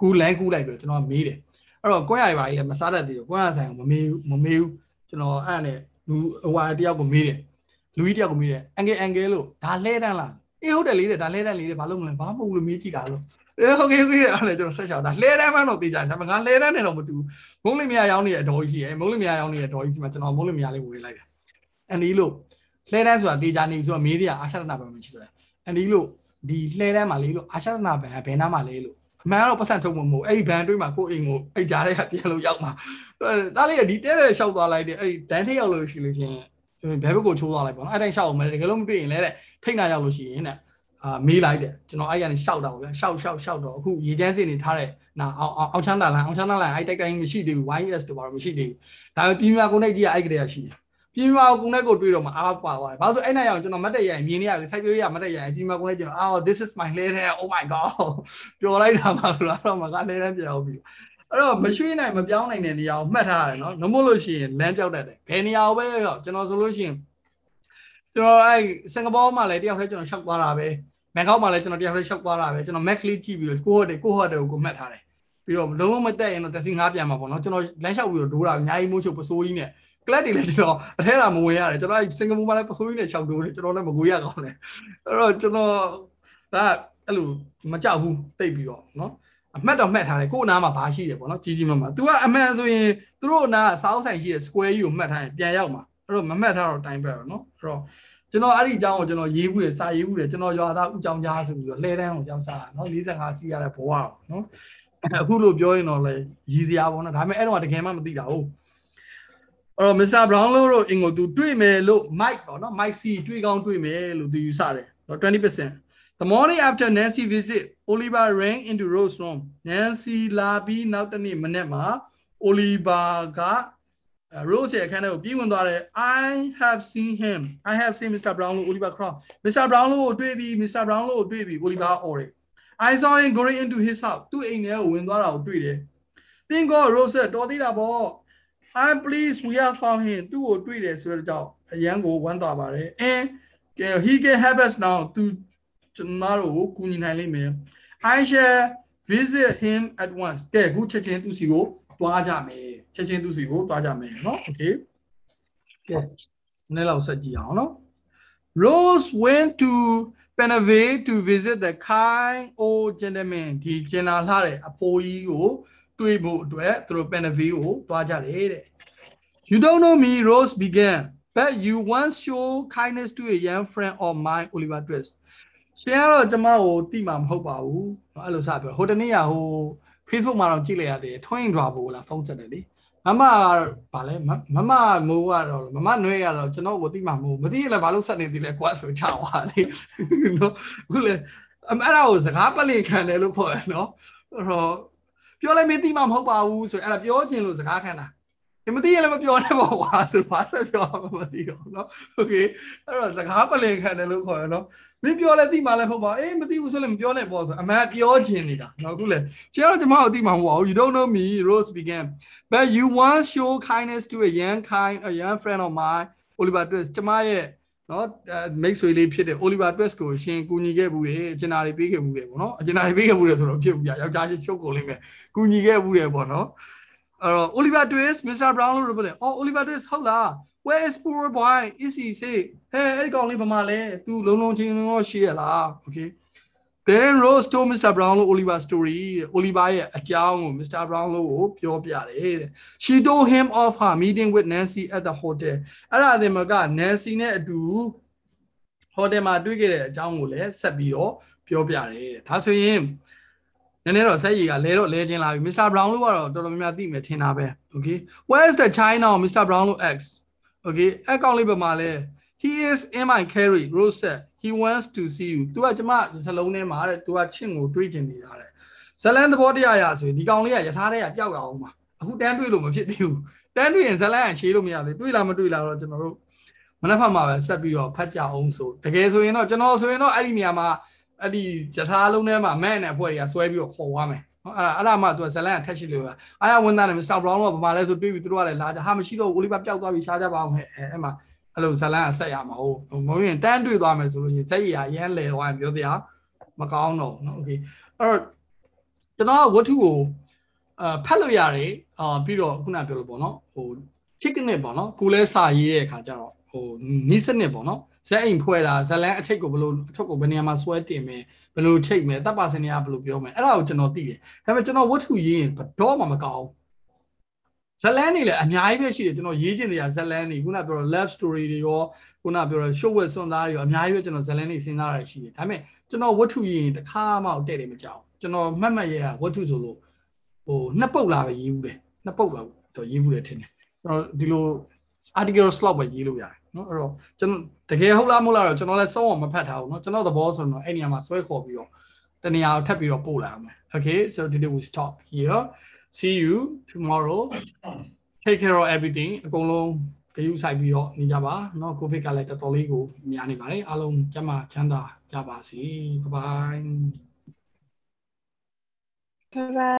ကူလန်းကူလိုက်ပြီးတော့ကျွန်တော်မေးတယ်အဲ့တော့ကွန်းရည်ပါကြီးလည်းမစားတတ်သေးဘူးကွန်းရဆိုင်ကိုမမေးဘူးမမေးဘူးကျွန်တော်အဲ့နဲ့လူဟိုဟာတယောက်ကိုမေးတယ် လူကြီးတယောက်ကိုမေးတယ်အန်ကယ်အန်ကယ်လို့ဒါလှဲတန်းလားအေးဟုတ်တယ်လေးတဲ့ဒါလှဲတန်းလေးတဲ့ဘာလို့မလဲဘာမှမဟုတ်လို့မေးကြည့်တာလို့အေးဟုတ်ကဲ့ဟုတ်ကဲ့အဲ့ဒါကျွန်တော်ဆက်ချောက်ဒါလှဲတန်းမှန်းတော့သိကြတယ်ဒါပေမဲ့ငါလှဲတန်းနဲ့တော့မတူမုံးလိမယာရောင်းနေတဲ့အတော်ကြီးရှိရယ်မုံးလိမယာရောင်းနေတဲ့အတော်ကြီးစီမှာကျွန်တော်မုံးလိမယာလေးဝင်လိုက်တယ်အန်ဒီလို့လှဲတန်းဆိုတာတေချာနေပြီဆိုတော့မေးသေးရအာရှရဏဘယ်မှာရှိတယ်အန်ဒီလို့ဒီလှဲတန်းမှာလေးလို့အာရှရဏဘယ်ဘယ်နားမှာလဲလို့အမှန်တော့ပတ်စံထုတ်မှာမဟုတ်အဲ့ဒီဘန်တွေးမှာကိုယ့်အိမ်ကိုအိတ်ကြားတဲ့ကပြန်လို့ရောက်မှာဒါလေးကဒီတဲတဲ့ရှောက်သွားလိုက်တယ်အဲ့ဒီဒန်ထိတ်ရောက်လို့ရှိလို့ချင်း ဘယ်ဘက်ကိုချိုးသွားလိုက်ပေါ့နော်အဲ့တိုင်းရှောက်အောင်မယ်တကယ်လို့မတွေ့ရင်လည်းတဲ့ထိတ်နာရောက်လို့ရှိရင်တဲ့အာမေးလိုက်တယ်ကျွန်တော်အဲ့ကနေရှောက်တာပေါ့ဗျာရှောက်ရှောက်ရှောက်တော့အခုရေတန်းစင်နေထားတဲ့နာအောင်အောင်ချမ်းသာလန်အောင်ချမ်းသာလန်အဲ့တိုက်ကိုင်းမရှိသေးဘူး YS တို့ဘာလို့မရှိသေးဘူးဒါပေမဲ့ပြည်မာကုန်တိုက်ကြီးကအဲ့ကလေးကရှိတယ်ပြည်မာကုန်တိုက်ကိုတွေ့တော့မှအားပါသွားတယ်ဘာလို့ဆိုအဲ့နိုင်အောင်ကျွန်တော်မတ်တက်ရရင်မြင်နေရတယ်စိုက်ပျိုးရမတ်တက်ရရင်ပြည်မာကုန်တိုက်ကျွန်တော်အာ this is my လဲတဲ့ oh my god ပျော်လိုက်တာမှဆိုတော့မကလဲတန်းပြောင်းပြီ အဲ့တော့မရွှေ့နိုင်မပြောင်းနိုင်တဲ့နေရာကိုမှတ်ထားရတယ်နော်နှမို့လို့ရှိရင်လမ်းပြောက်တတ်တယ်ဘယ်နေရာကိုပဲရောက်ကျွန်တော်ဆိုလို့ရှိရင်ကျွန်တော်အဲ့စင်ကာပူမှာလည်းတယောက်တည်းကျွန်တော်ရှောက်သွားတာပဲဘန်ကောက်မှာလည်းကျွန်တော်တယောက်တည်းရှောက်သွားတာပဲကျွန်တော် Mac လေးကြည့်ပြီးတော့ကိုဟိုတယ်ကိုဟိုတယ်ကိုကိုမှတ်ထားတယ်ပြီးတော့လုံးဝမတက်ရင်တော့တက်စီငါးပြန်မှာပေါ့နော်ကျွန်တော်လမ်းလျှောက်ပြီးတော့ဒိုးတာအများကြီးမိုးချုပ်ပစိုးကြီးနဲ့ကလပ်တွေလည်းကျွန်တော်အထဲလာမဝင်ရတယ်ကျွန်တော်စင်ကာပူမှာလည်းပစိုးကြီးနဲ့ရှောက်ဒိုးတယ်ကျွန်တော်လည်းမကိုရကောင်းတယ်အဲ့တော့ကျွန်တော်ကအဲ့လိုမကြောက်ဘူးတိတ်ပြီးတော့နော် အမှတ်တော့မှတ်ထားတယ်ကို့အနားမှာဘာရှိတယ်ပေါ့နော်ကြီးကြီးမားမား तू ကအမှန်ဆိုရင်သူတို့အနားကစောင်းဆိုင်ရှိတဲ့ square ကြီးကိုမှတ်ထားရင်ပြန်ရောက်မှာအဲ့တော့မမှတ်ထားတော့တိုင်းပဲတော့နော်အဲ့တော့ကျွန်တော်အဲ့ဒီအကြောင်းကိုကျွန်တော်ရေးဘူးတယ်စာရေးဘူးတယ်ကျွန်တော်ရွာသားဦးကြောင်ကြားဆိုပြီးတော့လှဲတန်းကိုကြောင်းစားတာနော်45စီးရတဲ့ဘဝကိုနော်အခုလို့ပြောရင်တော့လေရည်စရာပေါ့နော်ဒါပေမဲ့အဲ့တော့တကယ်မှမသိတာဟုတ်အဲ့တော့ Mr. Brownlow တို့အင်ကိုသူတွေ့မယ်လို့ Mike ပေါ့နော် Mike C တွေ့ကောင်းတွေ့မယ်လို့သူယူဆတယ်နော်20% The morning after Nancy visit Oliver ran into Rose room Nancy လာပြီးနောက်တနေ့မနေ့မှာ Oliver က Rose ရဲ့အခန်းထဲကိုပြေးဝင်သွားတယ် I have seen him I have seen Mr. Brownlow Oliver Crown Mr. Brownlow ကိုတွေ့ပြီ Mr. Brownlow ကိုတွေ့ပြီ Oliver အော်တယ် I saw him going into his house သူ့အိမ်ထဲကိုဝင်သွားတာကိုတွေ့တယ်ပင်ကော Rose တော်သေးတာပေါ့ I'm pleased we have found him သူ့ကိုတွေ့တယ်ဆိုတော့ကြောင့်အရန်ကိုဝမ်းသာပါတယ် and he can help us now သူ ကျွန်တော်တို့ကိုကူညီနိုင်လိမ့်မယ် I shall visit him at once ကဲအခုချက်ချင်းသူစီကိုသွားကြမယ်ချက်ချင်းသူစီကိုသွားကြမယ်เนาะ okay ကဲနည်းလောက်ဆက်ကြည့်အောင်เนาะ Rose went to Penave to visit the kind old gentleman ဒီကျင်လာလှတဲ့အဖိုးကြီးကိုတွေ့ဖို့အတွက်သူတို့ Penave ကိုသွားကြတယ်တဲ့ You don't know me Rose began but you once show kindness to a young friend of mine Oliver Twist ရှင်ကတော့ကျမကိုတိမှာမဟုတ်ပါဘူးအဲ့လိုစပြောဟိုတနေ့ကဟို Facebook မှာတော့ကြည့်လိုက်ရတယ်ထွင်းထွာဖို့လားဖုန်းဆက်တယ်လေမမဗာလဲမမမိုးကတော့မမနွဲကတော့ကျွန်တော်ကိုတိမှာမိုးမသိရလဲဘာလို့ဆက်နေသေးလဲကွာဆိုချသွားလေနော်ခုလေအဲ့ဒါကိုစကားပလင်ခံတယ်လို့ခေါ်ရနော်အဲ့တော့ပြောလိုက်မသိမှာမဟုတ်ပါဘူးဆိုအဲ့ဒါပြောချင်လို့စကားခံတာ မသိရလည်းမပြောနဲ့ပေါ့ကွာဆိုဘာဆက်ပြောမှမသိတော့เนาะโอเคအဲ့တော့စကားပလင်ခံတယ်လို့ခေါ်ရနော်မင်းပြောလဲသိမှလည်းမဟုတ်ပါအေးမသိဘူးဆိုလည်းမပြောနဲ့ပေါ့ဆိုအမှန်ပြောချင်နေတာเนาะခုလေကျတော့ကျွန်မတို့သိမှာမဟုတ်ဘူး you don't know me rose began but you once show kindness to a young kind a young friend of mine Oliver Twist ကျွန်မရဲ့နော်မိတ်ဆွေလေးဖြစ်တဲ့ Oliver Twist ကိုရှင်ကူညီခဲ့ဘူးတယ်အကျဉ်းသားတွေပေးခဲ့ဘူးတယ်ပေါ့နော်အကျဉ်းသားတွေပေးခဲ့ဘူးတယ်ဆိုတော့ဖြစ်ဘူးပြယောက်ျားချင်းရှုပ်ကုန်လိမ့်မယ်ကူညီခဲ့ဘူးတယ်ပေါ့နော် အဲ့တော့ Oliver Twist Mr. Brown လို့ပြောတယ်အော် Oliver Twist ဟုတ်လား where is poor boy is he say ဟဲ့အဲ့ဒီကောင်လေးဘာမှလဲ तू လုံးလုံးချင်းလုံးရှိရလား okay then Rose told Mr. Brown လို့ Oliver story Oliver ရဲ့အကြောင်းကို Mr. Brown လို့ကိုပြောပြတယ်တဲ့ she told him of her meeting with Nancy at the hotel အဲ့ဒါတင်မက Nancy နဲ့အတူ hotel မှာတွေ့ခဲ့တဲ့အကြောင်းကိုလည်းဆက်ပြီးတော့ပြောပြတယ်ဒါဆိုရင် နည်းနည်းတော့စက်ရည်ကလဲတော့လဲချင်းလာပြီ Mr. Brown လို့ကတော့တော်တော်များများသိမယ်ထင်တာပဲ okay where is the China Mr. Brown လို့ X okay အကောင့်လေးပေါ်မှာလဲ he is in my carry Rose said he wants to see you तू ကကျမနှလုံးထဲမှာတဲ့ तू ကချင့်ကိုတွေးချင်နေတာတဲ့ဇလန်သဘောတရားရဆိုရင်ဒီကောင်လေးကယထာတဲ့ကပျောက်ရအောင်ပါအခုတန်းတွေးလို့မဖြစ်သေးဘူးတန်းတွေးရင်ဇလန်ကရှေးလို့မရသေးတွေးလားမတွေးလားတော့ကျွန်တော်တို့မနက်ဖက်မှာပဲဆက်ပြီးတော့ဖတ်ကြအောင်ဆိုတကယ်ဆိုရင်တော့ကျွန်တော်ဆိုရင်တော့အဲ့ဒီနေရာမှာ အဲ့ဒီယထာလုံးထဲမှာမဲ့နဲ့အဖွဲ့တွေကဆွဲပြီးတော့ခေါ်သွားမယ်နော်အဲ့အဲ့ဒါမှသူကဇလန်ကထက်ရှိလို့ပဲအာရဝန်သားနဲ့မစ္စတာဘရောင်းကဘာမှလဲဆိုတွေးပြီးသူတို့ကလည်းလာကြဟာမရှိတော့ဘူးအိုလီဗာပျောက်သွားပြီရှားကြပါအောင်ဟဲ့အဲ့မှာအဲ့လိုဇလန်ကဆက်ရမှာဟုတ်မဟုတ်ရင်တန်းတွေ့သွားမယ်ဆိုလို့ရှိရင်ဇက်ရည်ရမ်းလေသွားရင်ပြောတရားမကောင်းတော့နော်โอเคအဲ့တော့ကျွန်တော်ဝတ္ထုကိုအာဖတ်လို့ရတယ်အာပြီးတော့ခုနပြောလို့ပေါ့နော်ဟို chicken နဲ့ပေါ့နော်ကိုလဲစာရေးတဲ့အခါကျတော့ဟိုနီးစနစ်ပေါ့နော် ဇက်အိမ်ဖွဲ့တာဇလန်းအထိတ်ကိုဘယ်လိုအထုပ်ကိုဘယ်နေရာမှာဆွဲတင်မယ်ဘယ်လိုထိတ်မယ်တပ်ပါစင်တွေကဘယ်လိုပြောမယ်အဲ့ဒါကိုကျွန်တော်သိတယ်ဒါပေမဲ့ကျွန်တော်ဝတ္ထုရေးရင်ဘတော့မှမကောင်းဇလန်းနေလည်းအများကြီးပဲရှိတယ်ကျွန်တော်ရေးချင်တဲ့ဇလန်းနေခုနပြောတော့ love story တွေရောခုနပြောတော့ show with စွန်သားတွေရောအများကြီးပဲကျွန်တော်ဇလန်းနေစဉ်းစားရရှိတယ်ဒါပေမဲ့ကျွန်တော်ဝတ္ထုရေးရင်တစ်ခါမှတဲ့တယ်မကြောက်ကျွန်တော်မှတ်မှတ်ရရဝတ္ထုဆိုလို့ဟိုနှစ်ပုတ်လာပဲရေးဘူးတယ်နှစ်ပုတ်လာတော့ရေးဘူးတယ်ထင်တယ်ကျွန်တော်ဒီလို article slot ပဲရေးလို့ရတယ်နော်အဲ့တော့ကျွန်တော် တကယ်ဟုတ်လားမဟုတ်လားတော့ကျွန်တော်လည်းစောအောင်မဖတ်ထားဘူးเนาะကျွန်တော်သဘောဆိုတော့အဲ့နေရာမှာဆွဲခေါ်ပြီးတော့တနေရာကိုထပ်ပြီးတော့ပို့လာအောင်မယ် okay so today we stop here see you tomorrow take care of everything အကုန်လုံးဂရုစိုက်ပြီးတော့နေကြပါเนาะကိုဗစ်ကလည်းတော်တော်လေးကိုများနေပါတယ်အားလုံးကျန်းမာချမ်းသာကြပါစေ bye bye bye